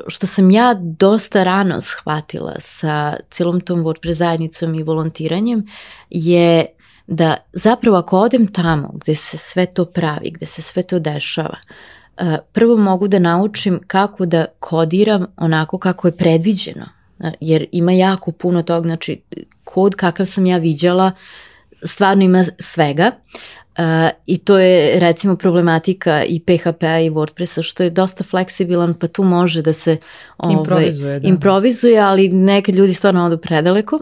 što sam ja dosta rano shvatila sa celom tom WordPress zajednicom i volontiranjem, je da zapravo ako odem tamo gde se sve to pravi, gde se sve to dešava, eh, prvo mogu da naučim kako da kodiram onako kako je predviđeno, jer ima jako puno tog, znači kod kakav sam ja viđala, stvarno ima svega uh, i to je recimo problematika i PHP-a i WordPressa što je dosta fleksibilan pa tu može da se ovaj, improvizuje, da. improvizuje ali nekad ljudi stvarno odu predaleko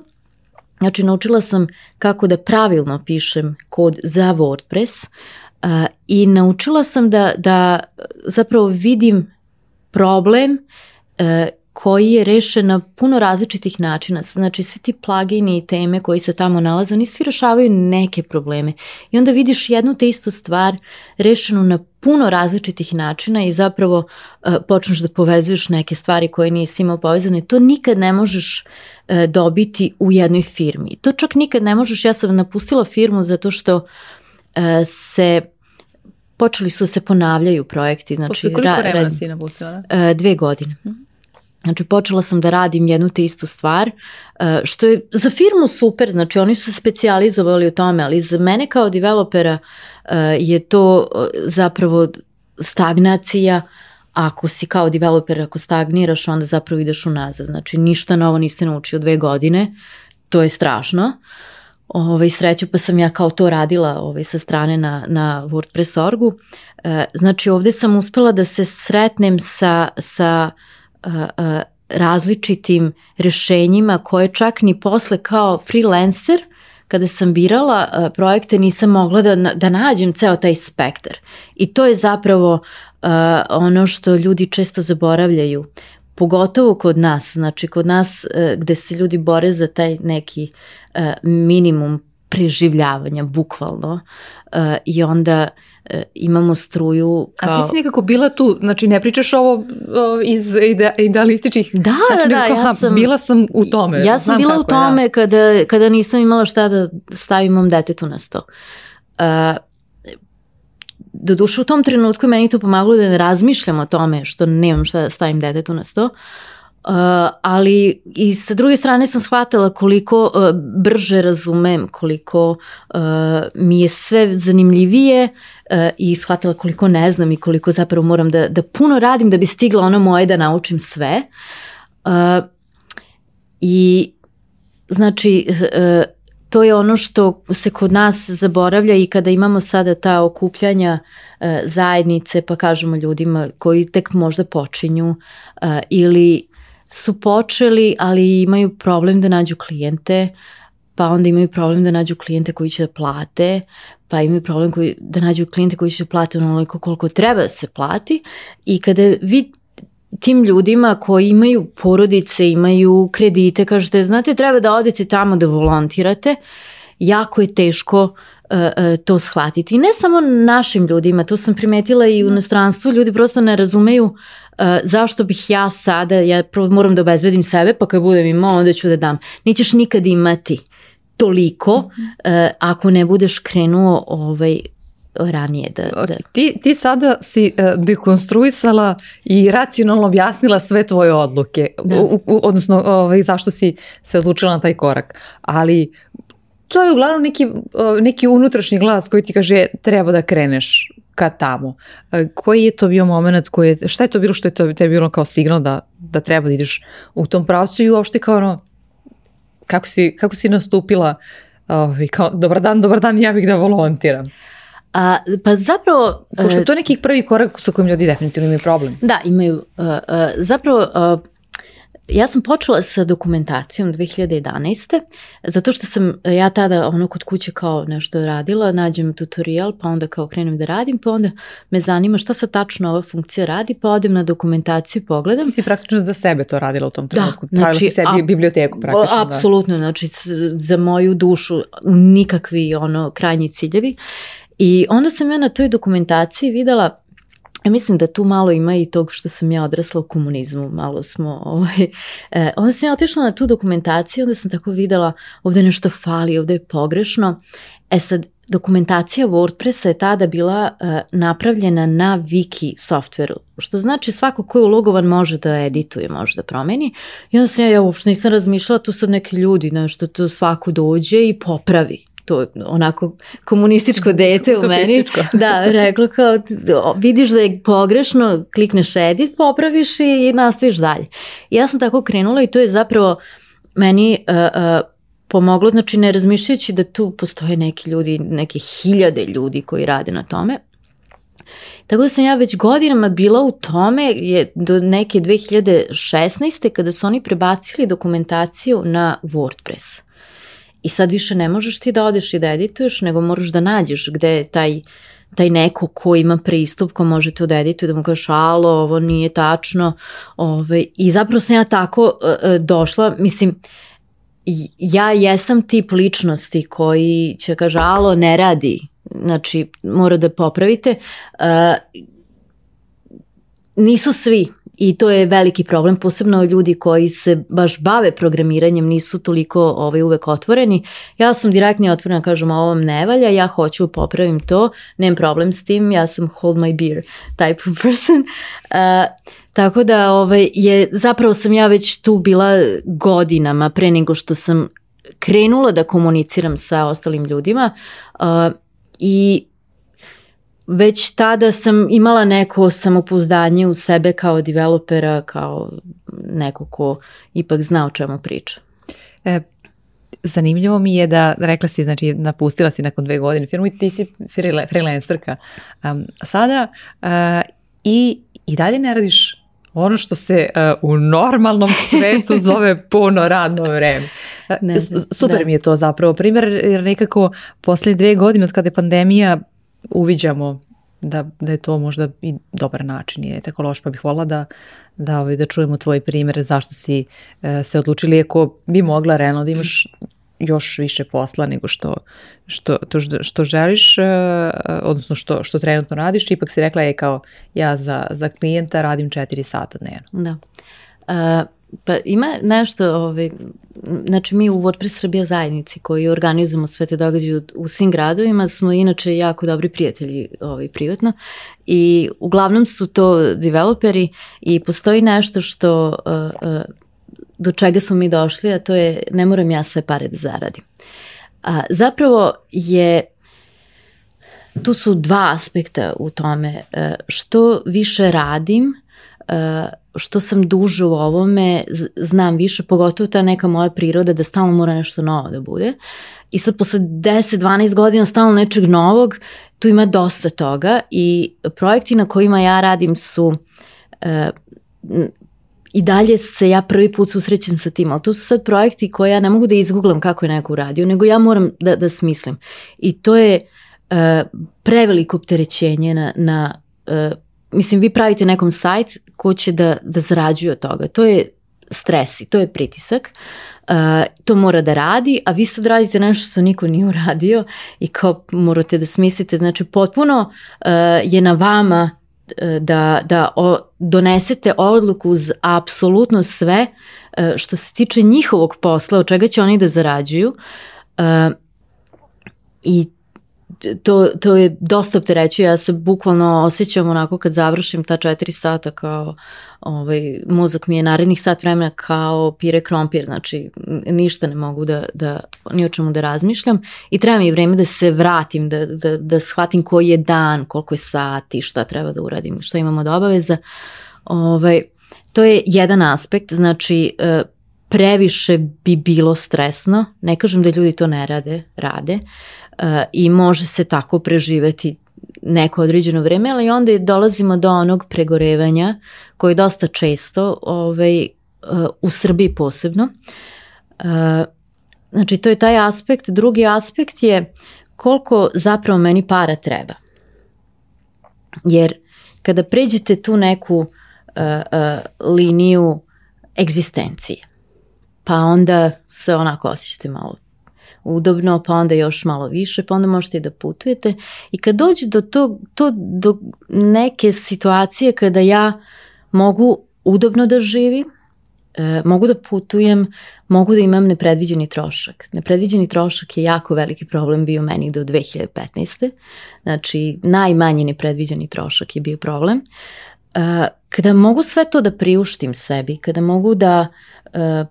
Znači, naučila sam kako da pravilno pišem kod za WordPress uh, i naučila sam da, da zapravo vidim problem uh, koji je rešen na puno različitih načina. Znači, svi ti plugini i teme koji se tamo nalaze, oni svi rešavaju neke probleme. I onda vidiš jednu te istu stvar rešenu na puno različitih načina i zapravo uh, počneš da povezuješ neke stvari koje nisi imao povezane. To nikad ne možeš uh, dobiti u jednoj firmi. To čak nikad ne možeš, ja sam napustila firmu zato što uh, se počeli su da se ponavljaju projekti. Znači, Posle koliko vremena si napustila? Da? Dve godine. Mm -hmm. Znači počela sam da radim jednu te istu stvar, e, što je za firmu super, znači oni su se specijalizovali u tome, ali za mene kao developera e, je to e, zapravo stagnacija, ako si kao developer, ako stagniraš, onda zapravo ideš unazad. Znači ništa novo niste naučio dve godine, to je strašno. Ovaj, sreću pa sam ja kao to radila ovaj, sa strane na, na WordPress.orgu. Znači ovde sam uspela da se sretnem sa, sa uh, različitim rešenjima koje čak ni posle kao freelancer kada sam birala projekte nisam mogla da, da nađem ceo taj spektar. I to je zapravo uh, ono što ljudi često zaboravljaju pogotovo kod nas, znači kod nas uh, gde se ljudi bore za taj neki uh, minimum preživljavanja, bukvalno. Uh, I onda uh, imamo struju kao... A ti si nekako bila tu, znači ne pričaš ovo uh, iz ide, idealističkih... Da, znači, da, da, ja sam... Bila sam u tome. Ja sam bila u tome ja. kada, kada nisam imala šta da stavim mom detetu na sto. Uh, doduše u tom trenutku meni to pomagalo da ne razmišljam o tome što nemam šta da stavim detetu na sto. Uh, ali i sa druge strane sam shvatila koliko uh, brže razumem, koliko uh, mi je sve zanimljivije i shvatila koliko ne znam i koliko zapravo moram da, da puno radim da bi stigla ono moje da naučim sve. I znači to je ono što se kod nas zaboravlja i kada imamo sada ta okupljanja zajednice pa kažemo ljudima koji tek možda počinju ili su počeli, ali imaju problem da nađu klijente, pa onda imaju problem da nađu klijente koji će da plate, pa imaju problem koji, da nađu klijente koji će da plate onoliko koliko treba da se plati. I kada vi tim ljudima koji imaju porodice, imaju kredite, kažete, znate, treba da odete tamo da volontirate, jako je teško uh, to shvatiti. I ne samo našim ljudima, to sam primetila i u inostranstvu, ljudi prosto ne razumeju uh, zašto bih ja sada, ja prvo moram da obezbedim sebe, pa kad budem imao, onda ću da dam. Nećeš nikad imati toliko uh, ako ne budeš krenuo ovaj, ranije da, da... Ti, ti sada si uh, dekonstruisala i racionalno objasnila sve tvoje odluke, da. u, u, odnosno ovaj, zašto si se odlučila na taj korak, ali to je uglavnom neki, neki unutrašnji glas koji ti kaže treba da kreneš ka tamo. E, koji je to bio moment, koji je, šta je to bilo što je to te bilo kao signal da, da treba da ideš u tom pravcu i uopšte kao ono, kako si, kako si nastupila ovaj, kao dobar dan, dobar dan, ja bih da volontiram. A, pa zapravo... Pošto to je neki prvi korak sa kojim ljudi definitivno imaju problem. Da, imaju. Uh, uh, zapravo, uh, ja sam počela sa dokumentacijom 2011. zato što sam ja tada ono kod kuće kao nešto radila, nađem tutorial pa onda kao krenem da radim pa onda me zanima šta sa tačno ova funkcija radi pa odem na dokumentaciju i pogledam. Ti si praktično za sebe to radila u tom da, trenutku, da, znači, si sebi a, biblioteku praktično. Da. Apsolutno, da. znači za moju dušu nikakvi ono krajnji ciljevi i onda sam ja na toj dokumentaciji videla Ja mislim da tu malo ima i tog što sam ja odrasla u komunizmu, malo smo, ovaj, e, onda sam ja otišla na tu dokumentaciju, onda sam tako videla ovde nešto fali, ovde je pogrešno. E sad, dokumentacija WordPressa je tada bila uh, napravljena na wiki softveru, što znači svako ko je ulogovan može da edituje, može da promeni. I onda sam ja, ja uopšte nisam razmišljala, tu sad neki ljudi, nešto, tu svako dođe i popravi to onako komunističko dete u meni, da, rekla kao vidiš da je pogrešno, klikneš edit, popraviš i nastaviš dalje. I ja sam tako krenula i to je zapravo meni uh, uh, pomoglo, znači ne razmišljajući da tu postoje neki ljudi, neke hiljade ljudi koji rade na tome, Tako da sam ja već godinama bila u tome je do neke 2016. kada su oni prebacili dokumentaciju na WordPress. I sad više ne možeš ti da odeš i da edituješ, nego moraš da nađeš gde je taj taj neko ko ima pristup, ko može to da edituje, da mu kažeš alo, ovo nije tačno. Ove, I zapravo sam ja tako uh, došla, mislim, ja jesam tip ličnosti koji će kaže alo, ne radi, znači mora da popravite. Uh, nisu svi I to je veliki problem, posebno ljudi koji se baš bave programiranjem nisu toliko ovaj, uvek otvoreni. Ja sam direktno otvorena, kažem, ovo vam ne valja, ja hoću popravim to, nemam problem s tim, ja sam hold my beer type of person. Uh, tako da ovaj, je, zapravo sam ja već tu bila godinama pre nego što sam krenula da komuniciram sa ostalim ljudima uh, i već tada sam imala neko samopouzdanje u sebe kao developera, kao neko ko ipak zna o čemu priča. E, zanimljivo mi je da, rekla si, znači napustila si nakon dve godine firmu i ti si freelancerka. Um, sada uh, i, i dalje ne radiš ono što se uh, u normalnom svetu zove puno radno vreme. Ne, Super da. mi je to zapravo primjer, jer nekako posle dve godine od kada je pandemija uviđamo da, da je to možda i dobar način, je tako loš, pa bih volila da, da, ovaj, da čujemo tvoj primjer zašto si e, se odlučili, ako bi mogla realno da imaš još više posla nego što, što, to što želiš, e, odnosno što, što trenutno radiš, ipak si rekla je kao ja za, za klijenta radim 4 sata dnevno. Da. Uh, Pa ima nešto, ovaj, znači mi u WordPress Srbija zajednici koji organizujemo sve te događaje u, u svim gradovima smo inače jako dobri prijatelji ovaj, privatno i uglavnom su to developeri i postoji nešto što uh, uh, do čega smo mi došli, a to je ne moram ja sve pare da zaradim. A, zapravo je tu su dva aspekta u tome. Uh, što više radim, što sam duže u ovome, znam više, pogotovo ta neka moja priroda da stalno mora nešto novo da bude. I sad posle 10-12 godina stalno nečeg novog, tu ima dosta toga i projekti na kojima ja radim su uh, i dalje se ja prvi put susrećem sa tim, ali to su sad projekti koje ja ne mogu da izgooglam kako je neko uradio, nego ja moram da, da smislim. I to je uh, preveliko opterećenje na, na uh, mislim, vi pravite nekom sajt ko će da, da zarađuje od toga. To je stres i to je pritisak. Uh, to mora da radi, a vi sad radite nešto što niko nije uradio i kao morate da smislite. Znači, potpuno uh, je na vama uh, da, da o, donesete odluku uz apsolutno sve što se tiče njihovog posla, od čega će oni da zarađuju. I to, to je dosta opterećuje, ja se bukvalno osjećam onako kad završim ta četiri sata kao ovaj, mozak mi je narednih sat vremena kao pire krompir, znači ništa ne mogu da, da ni o čemu da razmišljam. I treba mi vreme da se vratim, da, da, da shvatim koji je dan, koliko je sati, šta treba da uradim, šta imamo od obaveza. Ovaj, to je jedan aspekt, znači e, previše bi bilo stresno, ne kažem da ljudi to ne rade, rade, i može se tako preživeti neko određeno vreme, ali onda dolazimo do onog pregorevanja koje je dosta često ovaj, u Srbiji posebno. Znači to je taj aspekt. Drugi aspekt je koliko zapravo meni para treba. Jer kada pređete tu neku uh, uh, liniju egzistencije, pa onda se onako osjećate malo udobno, pa onda još malo više, pa onda možete i da putujete. I kad dođe do, to, to, do neke situacije kada ja mogu udobno da živim, e, mogu da putujem, mogu da imam nepredviđeni trošak. Nepredviđeni trošak je jako veliki problem bio meni do 2015. Znači, najmanji nepredviđeni trošak je bio problem. E, kada mogu sve to da priuštim sebi, kada mogu da e,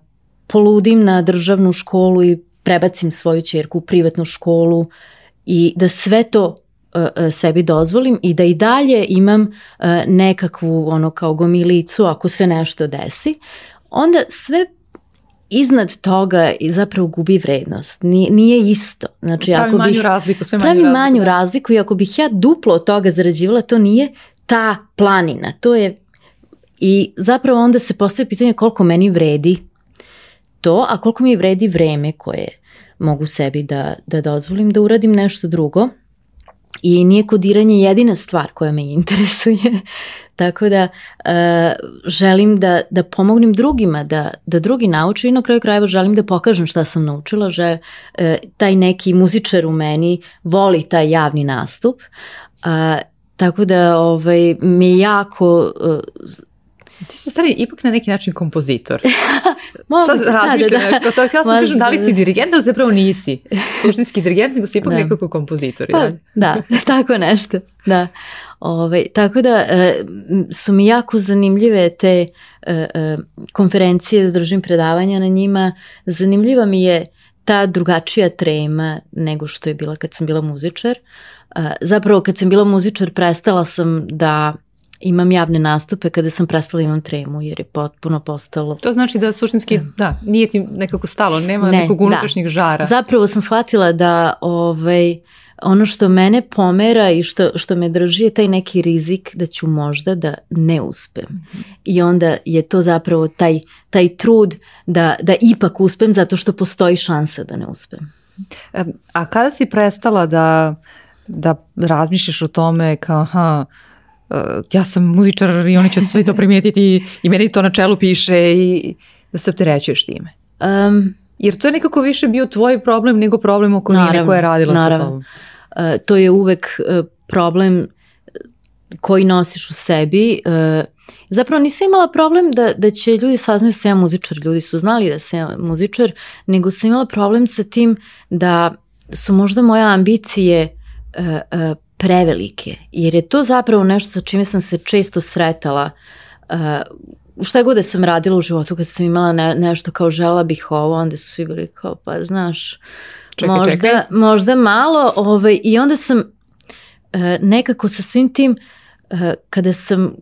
poludim na državnu školu i prebacim svoju čerku u privatnu školu i da sve to uh, sebi dozvolim i da i dalje imam uh, nekakvu ono kao gomilicu ako se nešto desi, onda sve iznad toga i zapravo gubi vrednost. Nije, nije isto. Znači, pravi ako manju bih, razliku, sve pravi manju, manju da. razliku i ako bih ja duplo od toga zarađivala, to nije ta planina. To je i zapravo onda se postaje pitanje koliko meni vredi to, a koliko mi vredi vreme koje mogu sebi da, da dozvolim da uradim nešto drugo. I nije kodiranje jedina stvar koja me interesuje, tako da e, želim da, da pomognem drugima, da, da drugi nauče i na kraju krajeva želim da pokažem šta sam naučila, že e, taj neki muzičar u meni voli taj javni nastup, a, tako da ovaj, mi je jako e, Ti si stvari ipak na neki način kompozitor. Mogu, Sad razmišljam, da, da, da. to htjela sam kažem da li si dirigent, ali zapravo nisi suštinski dirigent, nego si ipak da. nekako kompozitor. Pa, da, tako nešto, da. Ove, ovaj, tako da e, su mi jako zanimljive te e, e, konferencije, da držim predavanja na njima. Zanimljiva mi je ta drugačija trema nego što je bila kad sam bila muzičar. E, zapravo kad sam bila muzičar prestala sam da imam javne nastupe kada sam prestala imam tremu jer je potpuno postalo... To znači da suštinski, da, da nije ti nekako stalo, nema ne, nekog da. unutrašnjeg da. žara. Zapravo sam shvatila da ovaj, ono što mene pomera i što, što me drži je taj neki rizik da ću možda da ne uspem. Mm -hmm. I onda je to zapravo taj, taj trud da, da ipak uspem zato što postoji šansa da ne uspem. A kada si prestala da, da razmišljaš o tome kao, aha, ja sam muzičar i oni će sve to primijetiti i meni to na čelu piše i da se opterećuješ time. Um, Jer to je nekako više bio tvoj problem nego problem okoline koja je radila naravno. sa tobom. Uh, to je uvek uh, problem koji nosiš u sebi. Uh, zapravo nisam imala problem da, da će ljudi saznaju da sam ja muzičar, ljudi su znali da sam ja muzičar, nego sam imala problem sa tim da su možda moje ambicije uh, uh, prevelike, jer je to zapravo nešto sa čime sam se često sretala uh, šta god da sam radila u životu kad sam imala ne, nešto kao žela bih ovo, onda su svi bili kao pa znaš, čekaj, možda, čekaj. možda malo ovaj, i onda sam uh, nekako sa svim tim uh, kada sam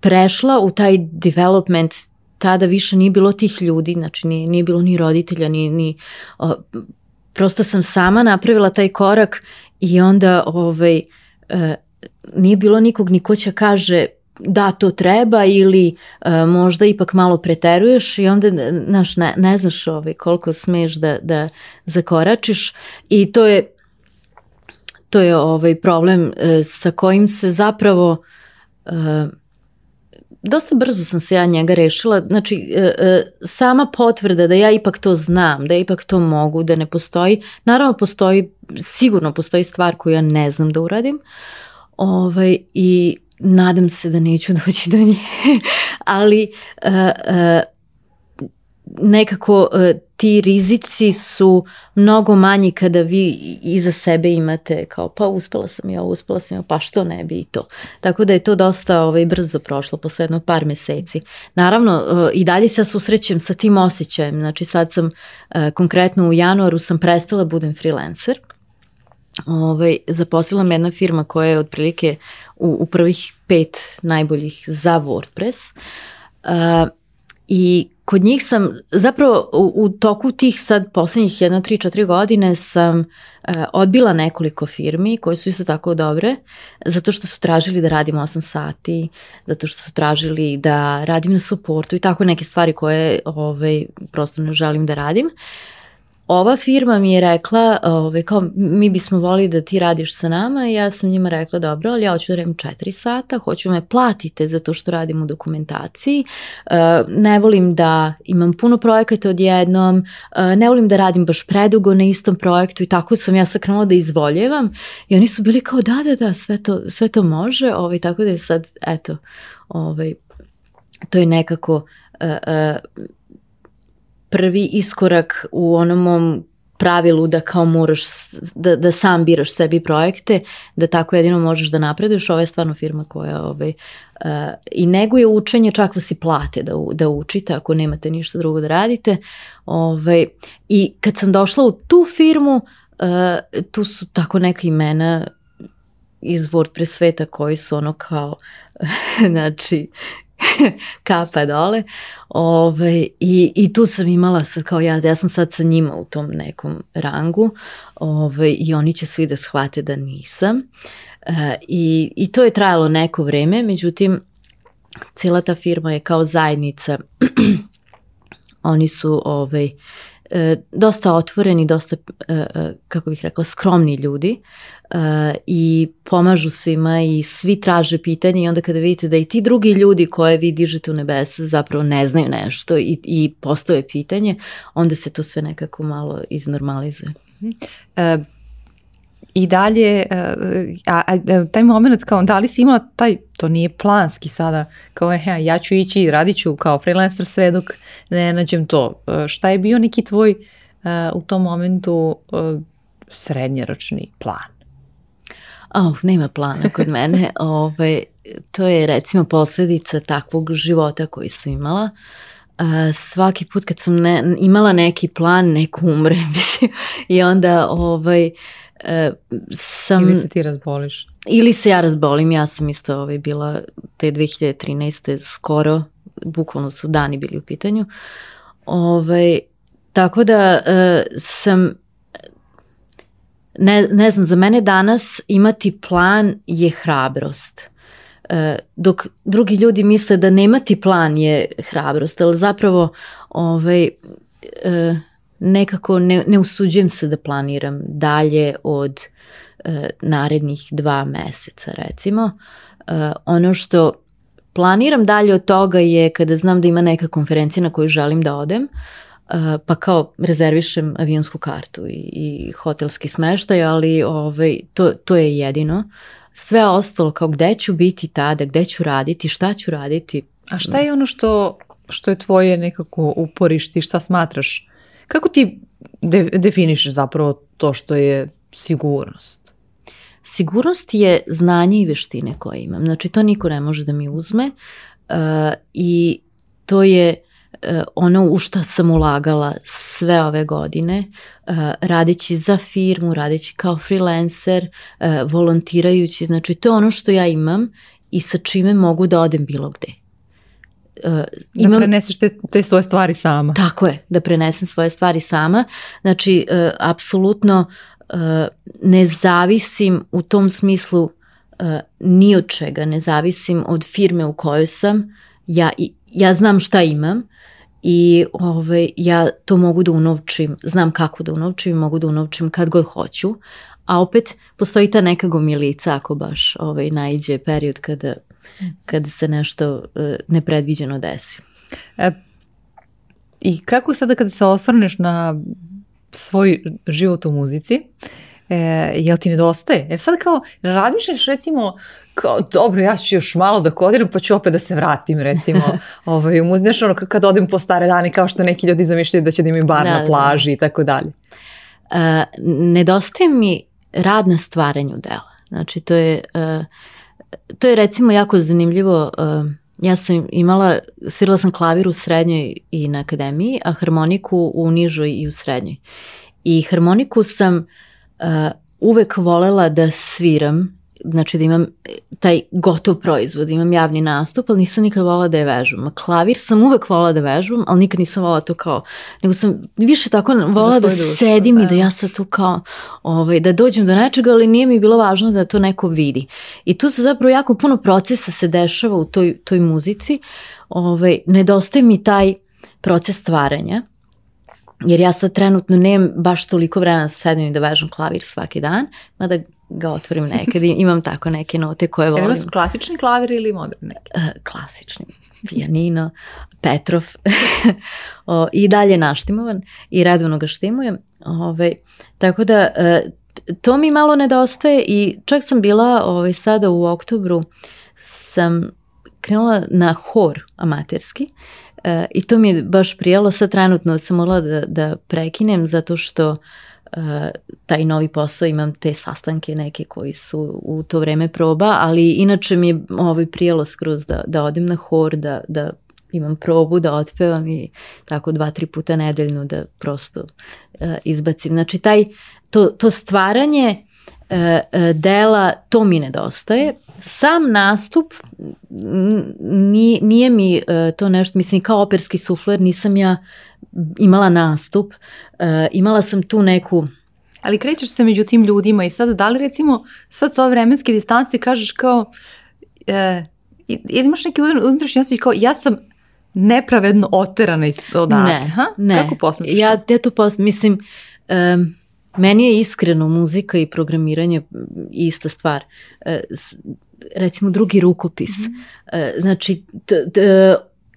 prešla u taj development tada više nije bilo tih ljudi, znači nije, nije bilo ni roditelja, ni, ni uh, prosto sam sama napravila taj korak I onda ovaj, e, nije bilo nikog ni ko će kaže da to treba ili e, možda ipak malo preteruješ i onda znaš, ne, ne znaš ovaj, koliko smeš da, da zakoračiš. I to je to je ovaj problem e, sa kojim se zapravo e, dosta brzo sam se ja njega rešila, znači e, e, sama potvrda da ja ipak to znam, da ipak to mogu, da ne postoji, naravno postoji, sigurno postoji stvar koju ja ne znam da uradim, ovaj, i nadam se da neću doći do nje, ali uh, nekako e, ti rizici su mnogo manji kada vi iza sebe imate kao pa uspela sam ja, uspela sam ja, pa što ne bi i to. Tako da je to dosta ovaj, brzo prošlo, posle jedno par meseci. Naravno, e, i dalje se susrećem sa tim osjećajem, znači sad sam e, konkretno u januaru sam prestala da budem freelancer, ovaj, zaposlila me jedna firma koja je otprilike u, u prvih pet najboljih za WordPress uh, i kod njih sam, zapravo u, u toku tih sad poslednjih jedno, tri, četiri godine sam e, odbila nekoliko firmi koje su isto tako dobre, zato što su tražili da radim 8 sati, zato što su tražili da radim na suportu i tako neke stvari koje ovaj, prosto ne želim da radim. Ova firma mi je rekla, ove, kao, mi bismo volili da ti radiš sa nama. I ja sam njima rekla, dobro, ali ja hoću da radim 4 sata, hoću me platite za to što radim u dokumentaciji, e, ne volim da imam puno projekata odjednom, e, ne volim da radim baš predugo na istom projektu i tako sam ja sakrenula da izvoljevam. I oni su bili kao, da, da, da, sve to, sve to može, ovaj, tako da je sad, eto, ovaj, to je nekako... Uh, uh, prvi iskorak u onom mom pravilu da kao moraš da, da sam biraš sebi projekte, da tako jedino možeš da napreduješ, ovo je stvarno firma koja ovaj, uh, i neguje učenje čak vas i plate da, da učite ako nemate ništa drugo da radite. Ovaj, I kad sam došla u tu firmu, uh, tu su tako neka imena iz WordPress sveta koji su ono kao, znači, kapa dole. Ove, ovaj, i, I tu sam imala sad kao ja, ja sam sad sa njima u tom nekom rangu ove, ovaj, i oni će svi da shvate da nisam. E, i, I to je trajalo neko vreme, međutim, cela ta firma je kao zajednica, oni su ovaj, e, dosta otvoreni, dosta, e, e, kako bih rekla, skromni ljudi e, i pomažu svima i svi traže pitanje i onda kada vidite da i ti drugi ljudi koje vi dižete u nebesa zapravo ne znaju nešto i, i postave pitanje, onda se to sve nekako malo iznormalizuje. E, I dalje, e, a, a, taj moment kao da li si imala taj, to nije planski sada, kao ja, ja ću ići, radit ću kao freelancer sve dok ne nađem to. Šta je bio neki tvoj e, u tom momentu srednjeročni plan? Oh, nema plana kod mene. Ove, ovaj, to je recimo posledica takvog života koji sam imala. Uh, svaki put kad sam ne, imala neki plan, neko umre, mislim. I onda ovaj, uh, sam... Ili se ti razboliš? Ili se ja razbolim, ja sam isto ovaj, bila te 2013. skoro, bukvalno su dani bili u pitanju. Ovaj, tako da e, sam ne, ne znam, za mene danas imati plan je hrabrost. E, dok drugi ljudi misle da nemati plan je hrabrost, ali zapravo ovaj, e, nekako ne, ne usuđujem se da planiram dalje od e, narednih dva meseca recimo. Ono što planiram dalje od toga je kada znam da ima neka konferencija na koju želim da odem, pa kao rezervišem avionsku kartu i, i hotelski smeštaj, ali ovaj, to, to je jedino. Sve ostalo kao gde ću biti tada, gde ću raditi, šta ću raditi. A šta je ono što, što je tvoje nekako uporište šta smatraš Kako ti de, definišeš zapravo to što je sigurnost? Sigurnost je znanje i veštine koje imam. Znači to niko ne može da mi uzme uh, i to je uh, ono u što sam ulagala sve ove godine, uh, radeći za firmu, radeći kao freelancer, uh, volontirajući, znači to je ono što ja imam i sa čime mogu da odem bilo gde. Uh, imam, da preneseš te, te svoje stvari sama. Tako je, da prenesem svoje stvari sama. Znači, uh, apsolutno uh, ne zavisim u tom smislu uh, ni od čega, ne zavisim od firme u kojoj sam. Ja, ja znam šta imam i ovaj, ja to mogu da unovčim, znam kako da unovčim i mogu da unovčim kad god hoću, a opet postoji ta neka gomilica ako baš ovaj, najđe period kada kada se nešto uh, nepredviđeno desi. E, I kako sada kada se osvrneš na svoj život u muzici, e, jel ti nedostaje? Jer sad kao razmišljaš recimo kao dobro ja ću još malo da kodiram pa ću opet da se vratim recimo ovaj, u znaš ono kad odem po stare dane kao što neki ljudi zamišljaju da će da imaju bar da, na da, da. plaži da. i tako dalje. Uh, nedostaje mi rad na stvaranju dela. Znači to je uh, to je recimo jako zanimljivo. Uh, ja sam imala, svirala sam klavir u srednjoj i na akademiji, a harmoniku u nižoj i u srednjoj. I harmoniku sam uh, uvek volela da sviram znači da imam taj gotov proizvod, imam javni nastup, ali nisam nikad volala da je vežbam. Klavir sam uvek volala da vežbam, ali nikad nisam volala to kao, nego sam više tako volala da dušu, sedim da. i da ja sad tu kao, ovaj, da dođem do nečega, ali nije mi bilo važno da to neko vidi. I tu se zapravo jako puno procesa se dešava u toj, toj muzici, ovaj, nedostaje mi taj proces stvaranja, jer ja sad trenutno nemam baš toliko vremena da sedim i da vežem klavir svaki dan, mada ga otvorim nekad imam tako neke note koje volim. Ili su klasični klavir ili moderni neki? Uh, klasični. Pijanino, Petrov o, i dalje naštimovan i redovno ga štimujem. Ove, tako da uh, to mi malo nedostaje i čak sam bila ovaj, sada u oktobru sam krenula na hor amaterski uh, i to mi je baš prijelo. Sad trenutno sam morala da, da prekinem zato što taj novi posao, imam te sastanke neke koji su u to vreme proba, ali inače mi je ovaj prijelo skroz da, da odem na hor, da, da imam probu, da otpevam i tako dva, tri puta nedeljno da prosto uh, izbacim. Znači taj, to, to stvaranje dela, to mi nedostaje. Sam nastup nije, nije mi uh, to nešto, mislim kao operski sufler nisam ja imala nastup, imala sam tu neku Ali krećeš se među tim ljudima i sad da li recimo sad sa ove vremenske distance kažeš kao e, imaš neki unutrašnji osjećaj kao ja sam nepravedno oterana iz odavde. Ne, ha? ne. Kako posmetiš? Ja, ja to pos, mislim, um, meni je iskreno muzika i programiranje ista stvar. Uh, recimo drugi rukopis. Mm -hmm. znači, t, t,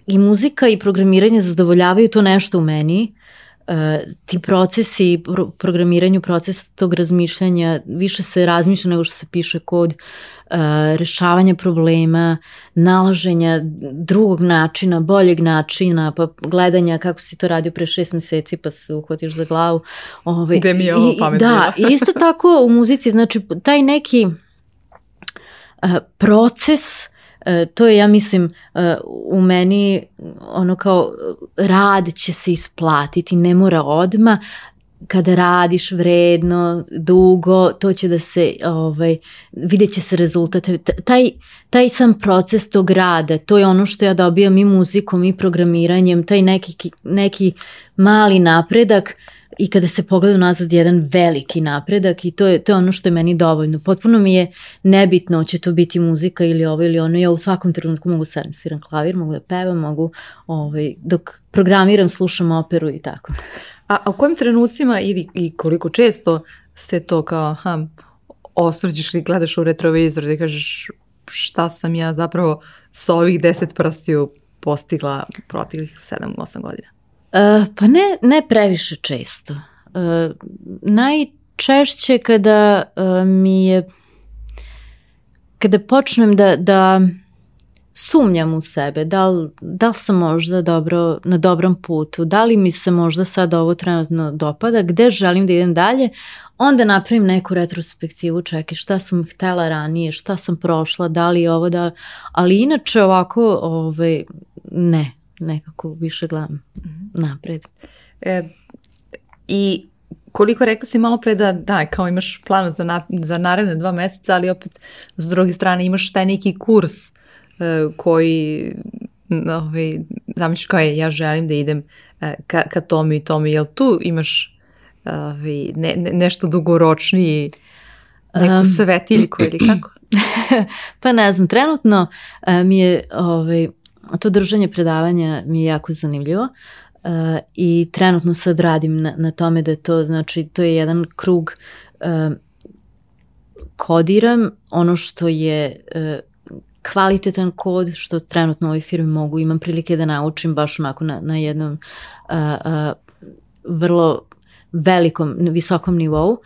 i muzika i programiranje zadovoljavaju to nešto u meni, uh, ti procesi, pro, programiranju proces tog razmišljanja, više se razmišlja nego što se piše kod uh, rešavanja problema, nalaženja drugog načina, boljeg načina, pa gledanja kako si to radio pre šest meseci pa se uhvatiš za glavu. Ovaj, Gde mi je ovo pamet Da, isto tako u muzici, znači taj neki uh, proces E, to je, ja mislim, e, u meni ono kao rad će se isplatiti, ne mora odma, kada radiš vredno, dugo, to će da se, ovaj, vidjet će se rezultate. Taj, taj sam proces tog rada, to je ono što ja dobijam i muzikom i programiranjem, taj neki, neki mali napredak i kada se pogleda nazad jedan veliki napredak i to je, to je ono što je meni dovoljno. Potpuno mi je nebitno će to biti muzika ili ovo ili ono. Ja u svakom trenutku mogu da sviram klavir, mogu da pevam, mogu ovaj, dok programiram, slušam operu i tako. A, a u kojim trenucima ili i koliko često se to kao ha, osvrđiš ili gledaš u retrovizor da kažeš šta sam ja zapravo sa ovih deset prstiju postigla protivih 7-8 godina? Uh, pa ne, ne previše često. Uh, najčešće kada uh, mi je kada počnem da, da sumnjam u sebe, da li, da li sam možda dobro, na dobrom putu, da li mi se možda sad ovo trenutno dopada, gde želim da idem dalje, onda napravim neku retrospektivu, čekaj šta sam htela ranije, šta sam prošla, da li ovo, da ali inače ovako, ovaj, ne, nekako više gledam mhm. napred. E, I koliko rekla si malo pre da, da, kao imaš plan za, na, za naredne dva meseca, ali opet s druge strane imaš taj neki kurs e, koji ovaj, zamisliš kao je, ja želim da idem e, ka, ka tome i tome, jel tu imaš ovaj, ne, ne, nešto dugoročniji neku um, svetiljku ili kako? pa ne znam, trenutno uh, mi je ovaj, to držanje predavanja mi je jako zanimljivo uh, i trenutno sad radim na, na tome da to, znači, to je jedan krug uh, kodiram ono što je uh, kvalitetan kod što trenutno u ovoj firmi mogu, imam prilike da naučim baš onako na, na jednom uh, uh, vrlo velikom, visokom nivou. Uh,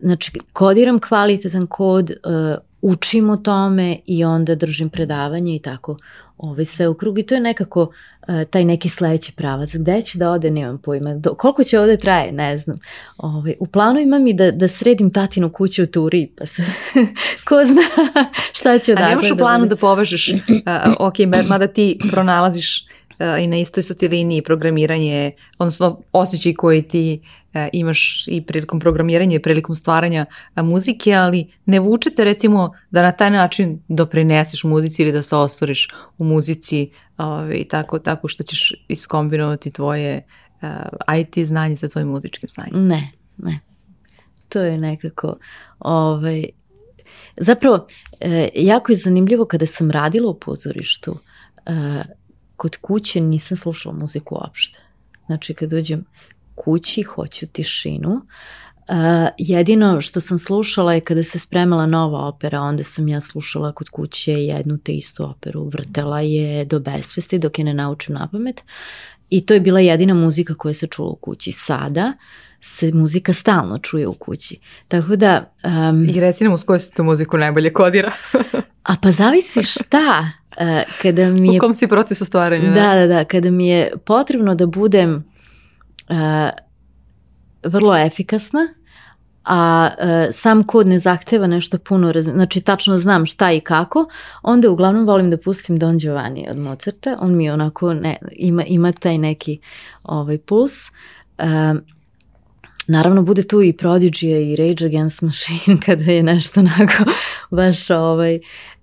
znači, kodiram kvalitetan kod, uh, učim o tome i onda držim predavanje i tako ovaj, sve u krug i to je nekako uh, taj neki sledeći pravac. Gde će da ode, nemam pojma. Do, koliko će ovde traje, ne znam. Ovaj, u planu imam i da, da sredim tatinu kuću u Turi, pa se, ko zna šta će odakle. A nemaš u da planu da, da povežeš, uh, ok, mada ti pronalaziš i na istoj su ti liniji programiranje, odnosno osjećaj koji ti uh, imaš i prilikom programiranja i prilikom stvaranja uh, muzike, ali ne vučete recimo da na taj način doprineseš muzici ili da se ostvoriš u muzici uh, tako, tako što ćeš iskombinovati tvoje IT znanje sa tvojim muzičkim znanjem. Ne, ne. To je nekako, ovaj, zapravo, e, jako je zanimljivo kada sam radila u pozorištu, e, kod kuće nisam slušala muziku uopšte. Znači kad dođem kući, hoću tišinu. Uh, jedino što sam slušala je kada se spremala nova opera, onda sam ja slušala kod kuće jednu te istu operu, vrtela je do besvesti dok je ne naučim na pamet i to je bila jedina muzika koja se čula u kući. Sada se muzika stalno čuje u kući. Tako da... Um, I reci nam uz koju se tu muziku najbolje kodira. a pa zavisi šta. Uh, kada mi je, u kom si procesu stvaranja? Da, da, da. Kada mi je potrebno da budem uh, vrlo efikasna, a uh, sam kod ne zahteva nešto puno, znači tačno znam šta i kako, onda uglavnom volim da pustim Don Giovanni od Mozarta, on mi onako ne, ima, ima taj neki ovaj puls. Uh, Naravno, bude tu i Prodigy i Rage Against Machine kada je nešto onako baš ovaj, uh,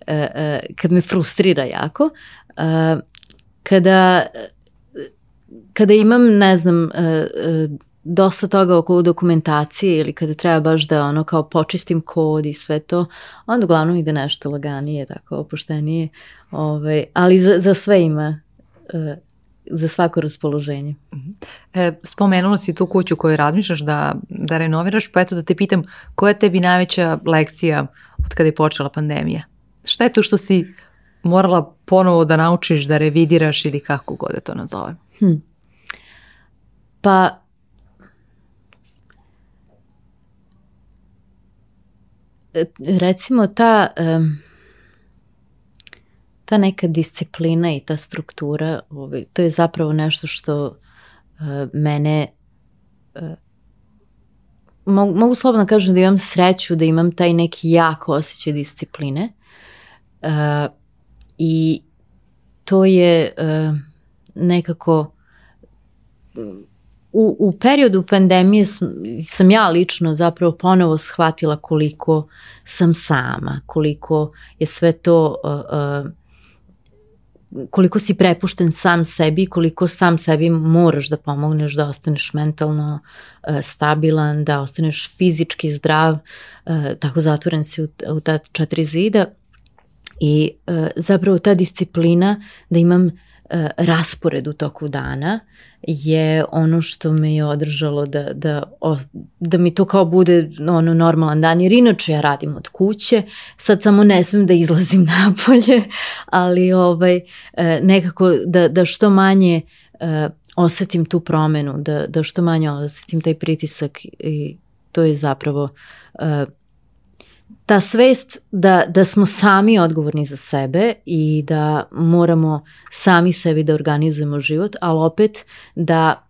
uh, kad me frustrira jako. Uh, kada, kada imam, ne znam, dosta toga oko dokumentacije ili kada treba baš da ono kao počistim kod i sve to, onda uglavnom ide nešto laganije, tako opuštenije, ovaj, ali za, za sve ima za svako raspoloženje. E, spomenula si tu kuću koju razmišljaš da, da renoviraš, pa eto da te pitam, koja je tebi najveća lekcija od kada je počela pandemija? Šta je to što si morala ponovo da naučiš, da revidiraš ili kako god je to nazove? Hm. Pa, recimo ta... Um, ta neka disciplina i ta struktura, ovaj, to je zapravo nešto što uh, mene uh, mogu, mogu slobodno kažem da imam sreću da imam taj neki jak osjećaj discipline uh, i to je uh, nekako u, u periodu pandemije sam, sam ja lično zapravo ponovo shvatila koliko sam sama, koliko je sve to uh, uh, koliko si prepušten sam sebi, koliko sam sebi moraš da pomogneš da ostaneš mentalno uh, stabilan, da ostaneš fizički zdrav, uh, tako zatvoren si u, u ta četiri zida. I uh, zapravo ta disciplina da imam raspored u toku dana je ono što me je održalo da, da, da mi to kao bude ono normalan dan, jer inače ja radim od kuće, sad samo ne smem da izlazim napolje, ali ovaj, e, nekako da, da što manje e, osetim tu promenu, da, da što manje osetim taj pritisak i to je zapravo e, ta svest da, da smo sami odgovorni za sebe i da moramo sami sebi da organizujemo život, ali opet da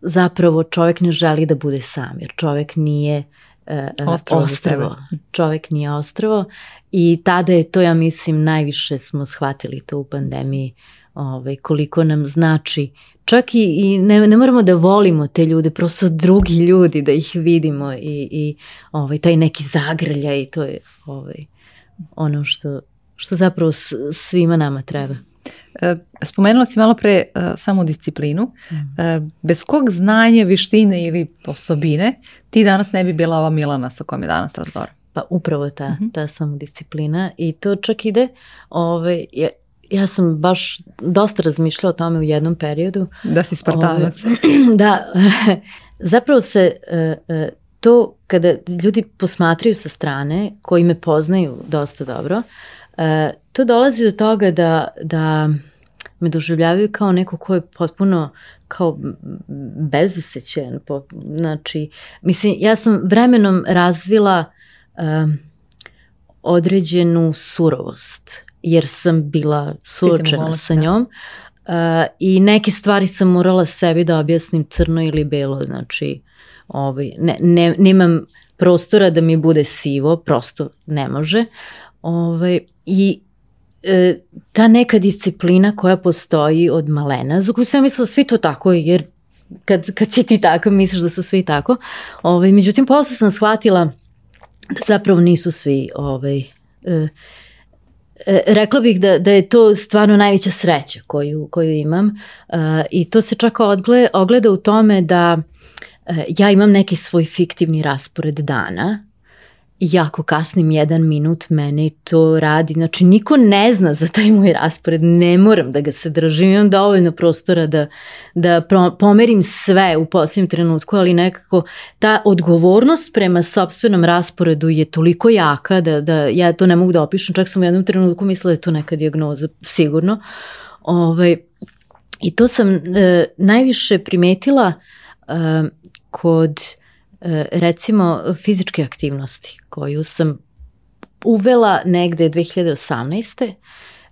zapravo čovek ne želi da bude sam, jer čovek nije uh, ostrvo. ostrvo. Čovek nije ostrvo i tada je to, ja mislim, najviše smo shvatili to u pandemiji, ovaj, koliko nam znači čak i, i ne, ne moramo da volimo te ljude, prosto drugi ljudi da ih vidimo i, i ovaj, taj neki zagrlja i to je ovaj, ono što, što zapravo svima nama treba. E, spomenula si malo pre uh, samo disciplinu. Mm. Uh, bez kog znanja, vištine ili osobine ti danas ne bi bila ova Milana sa kojom je danas razgovaram? Pa upravo ta, mm -hmm. ta samodisciplina i to čak ide, ovaj, ja sam baš dosta razmišljala o tome u jednom periodu. Da si spartanac. Ove, da, zapravo se e, e, to kada ljudi posmatraju sa strane, koji me poznaju dosta dobro, e, to dolazi do toga da, da me doživljavaju kao neko ko je potpuno kao bezusećen. Znači, mislim, ja sam vremenom razvila određenu surovost jer sam bila suočena sa da. njom. Uh, I neke stvari sam morala sebi da objasnim crno ili belo, znači ovaj, ne, ne, nemam prostora da mi bude sivo, prosto ne može. Ovaj, I e, ta neka disciplina koja postoji od malena, za koju sam mislila svi to tako, jer kad, kad si ti tako, misliš da su svi tako. Ovaj, međutim, posle sam shvatila da zapravo nisu svi ovaj, e, E, rekla bih da, da je to stvarno najveća sreća koju, koju imam uh, i to se čak odgle, ogleda u tome da uh, ja imam neki svoj fiktivni raspored dana jako kasnim jedan minut, mene to radi. Znači, niko ne zna za taj moj raspored, ne moram da ga se držim, imam dovoljno prostora da, da pomerim sve u posljednjem trenutku, ali nekako ta odgovornost prema sobstvenom rasporedu je toliko jaka da, da ja to ne mogu da opišem, čak sam u jednom trenutku mislila da je to neka diagnoza, sigurno. Ovaj, I to sam e, najviše primetila e, kod recimo fizičke aktivnosti koju sam uvela negde 2018.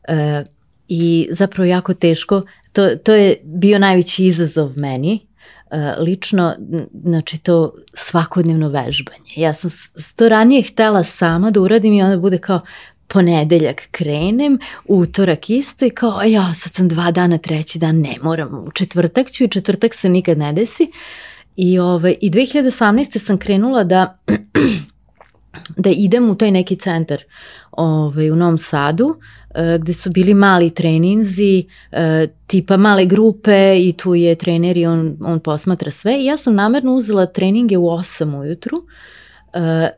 E, i zapravo jako teško, to, to je bio najveći izazov meni, e, lično, znači to svakodnevno vežbanje. Ja sam to ranije htela sama da uradim i onda bude kao ponedeljak krenem, utorak isto i kao ja sad sam dva dana, treći dan ne moram, u četvrtak ću i četvrtak se nikad ne desi. Uh, I, ove, I 2018. sam krenula da, da idem u taj neki centar ove, u Novom Sadu, e, gde su bili mali treninzi, e, tipa male grupe i tu je trener i on, on posmatra sve. I ja sam namerno uzela treninge u 8 ujutru, e,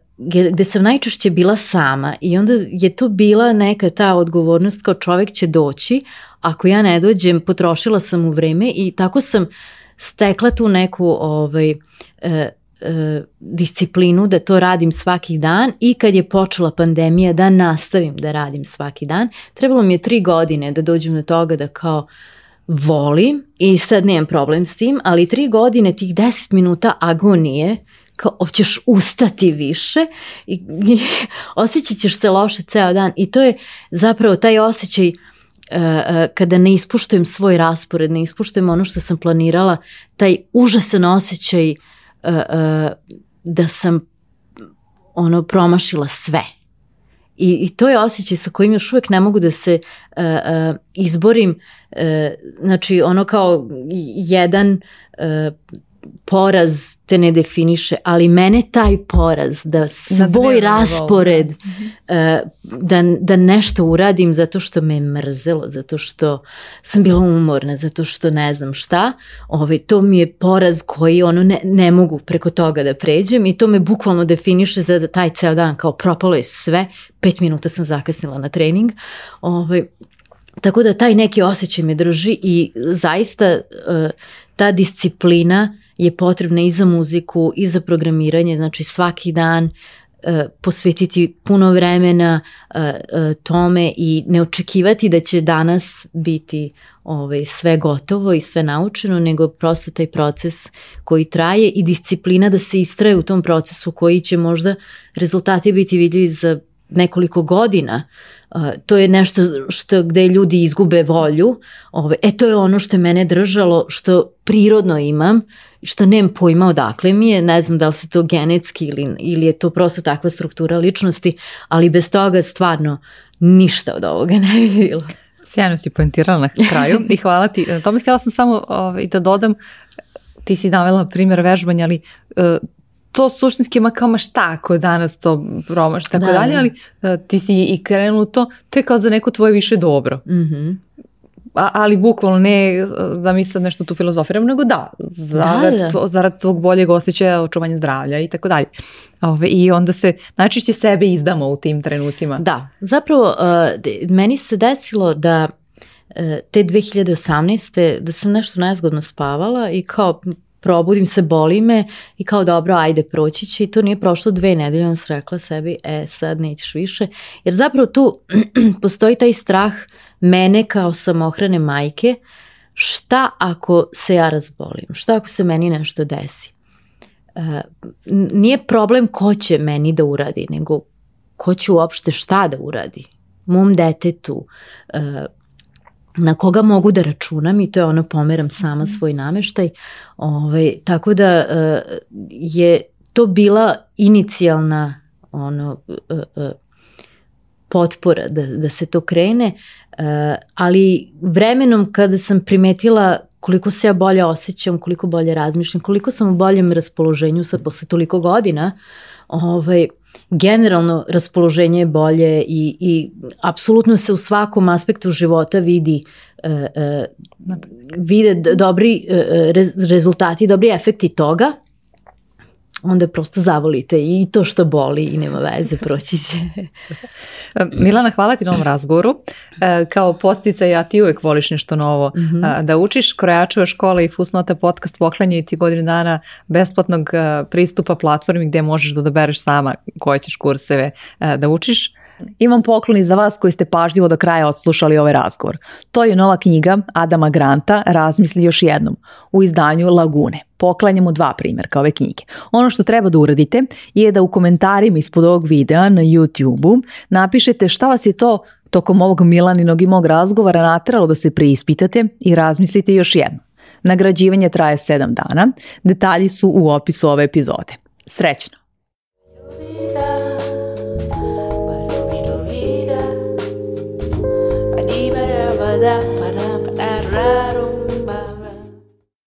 gde sam najčešće bila sama i onda je to bila neka ta odgovornost kao čovek će doći, ako ja ne dođem potrošila sam u vreme i tako sam stekla tu neku ovaj, e, e, disciplinu da to radim svaki dan i kad je počela pandemija da nastavim da radim svaki dan. Trebalo mi je tri godine da dođem do toga da kao volim i sad nemam problem s tim, ali tri godine tih deset minuta agonije kao hoćeš ustati više i, i osjećat ćeš se loše ceo dan i to je zapravo taj osjećaj uh, kada ne ispuštujem svoj raspored, ne ispuštujem ono što sam planirala, taj užasan osjećaj uh, da sam ono promašila sve. I, I to je osjećaj sa kojim još uvek ne mogu da se uh, uh, izborim. Uh, znači, ono kao jedan uh, poraz te ne definiše, ali mene taj poraz da svoj raspored uh, da, da nešto uradim zato što me mrzelo, zato što sam bila umorna, zato što ne znam šta, ovaj, to mi je poraz koji ono ne, ne mogu preko toga da pređem i to me bukvalno definiše za taj ceo dan kao propalo je sve, pet minuta sam zakasnila na trening, ovaj, tako da taj neki osjećaj me drži i zaista uh, ta disciplina je potrebna i za muziku i za programiranje, znači svaki dan e, posvetiti puno vremena e, e, tome i ne očekivati da će danas biti ovaj, sve gotovo i sve naučeno, nego prosto taj proces koji traje i disciplina da se istraje u tom procesu koji će možda rezultati biti vidljivi za nekoliko godina, to je nešto što gde ljudi izgube volju, ove, e to je ono što je mene držalo, što prirodno imam, što nemam pojma odakle mi je, ne znam da li se to genetski ili, ili je to prosto takva struktura ličnosti, ali bez toga stvarno ništa od ovoga ne bi bilo. Sjajno si poentirala na kraju i hvala ti. Na tome htjela sam samo ovaj, da dodam, ti si navela primjer vežbanja, ali uh, to suštinski ma kao ma šta ako danas to promaš tako da, dalje, da. ali uh, ti si i krenula to, to je kao za neko tvoje više dobro. Mm -hmm. A, ali bukvalno ne da mi sad nešto tu filozofiram, nego da, zarad, da, da. Tvo, zarad tvog boljeg osjećaja, očuvanja zdravlja i tako dalje. Ove, I onda se najčešće sebe izdamo u tim trenucima. Da, zapravo uh, meni se desilo da te 2018. da sam nešto nezgodno spavala i kao probudim se, boli me i kao dobro, ajde proći će i to nije prošlo dve nedelje, on sam rekla sebi, e sad nećeš više, jer zapravo tu postoji taj strah mene kao samohrane majke, šta ako se ja razbolim, šta ako se meni nešto desi. E, nije problem ko će meni da uradi, nego ko će uopšte šta da uradi. Mom detetu, e, na koga mogu da računam i to je ono pomeram sama mhm. svoj nameštaj. Ovaj, tako da e, je to bila inicijalna ono, e, e, potpora da, da se to krene, ali vremenom kada sam primetila koliko se ja bolje osjećam, koliko bolje razmišljam, koliko sam u boljem raspoloženju sad posle toliko godina, ovaj, generalno raspoloženje je bolje i, i apsolutno se u svakom aspektu života vidi uh, uh, vide dobri uh, rezultati, dobri efekti toga onda prosto zavolite i to što boli i nema veze, proći će. Milana, hvala ti na ovom razgovoru. E, kao postica ja ti uvek voliš nešto novo mm -hmm. da učiš. Krojačeva škola i Fusnota podcast poklanjaju ti godinu dana besplatnog pristupa platformi gde možeš da odabereš sama koje ćeš kurseve da učiš. Imam poklon za vas koji ste pažljivo do kraja odslušali ovaj razgovor. To je nova knjiga Adama Granta Razmisli još jednom u izdanju Lagune. Poklanjamo dva primjerka ove knjige. Ono što treba da uradite je da u komentarima ispod ovog videa na YouTube-u napišete šta vas je to tokom ovog Milaninog i mog razgovora natralo da se preispitate i razmislite još jednom. Nagrađivanje traje 7 dana, detalji su u opisu ove epizode. Srećno! pada pada pada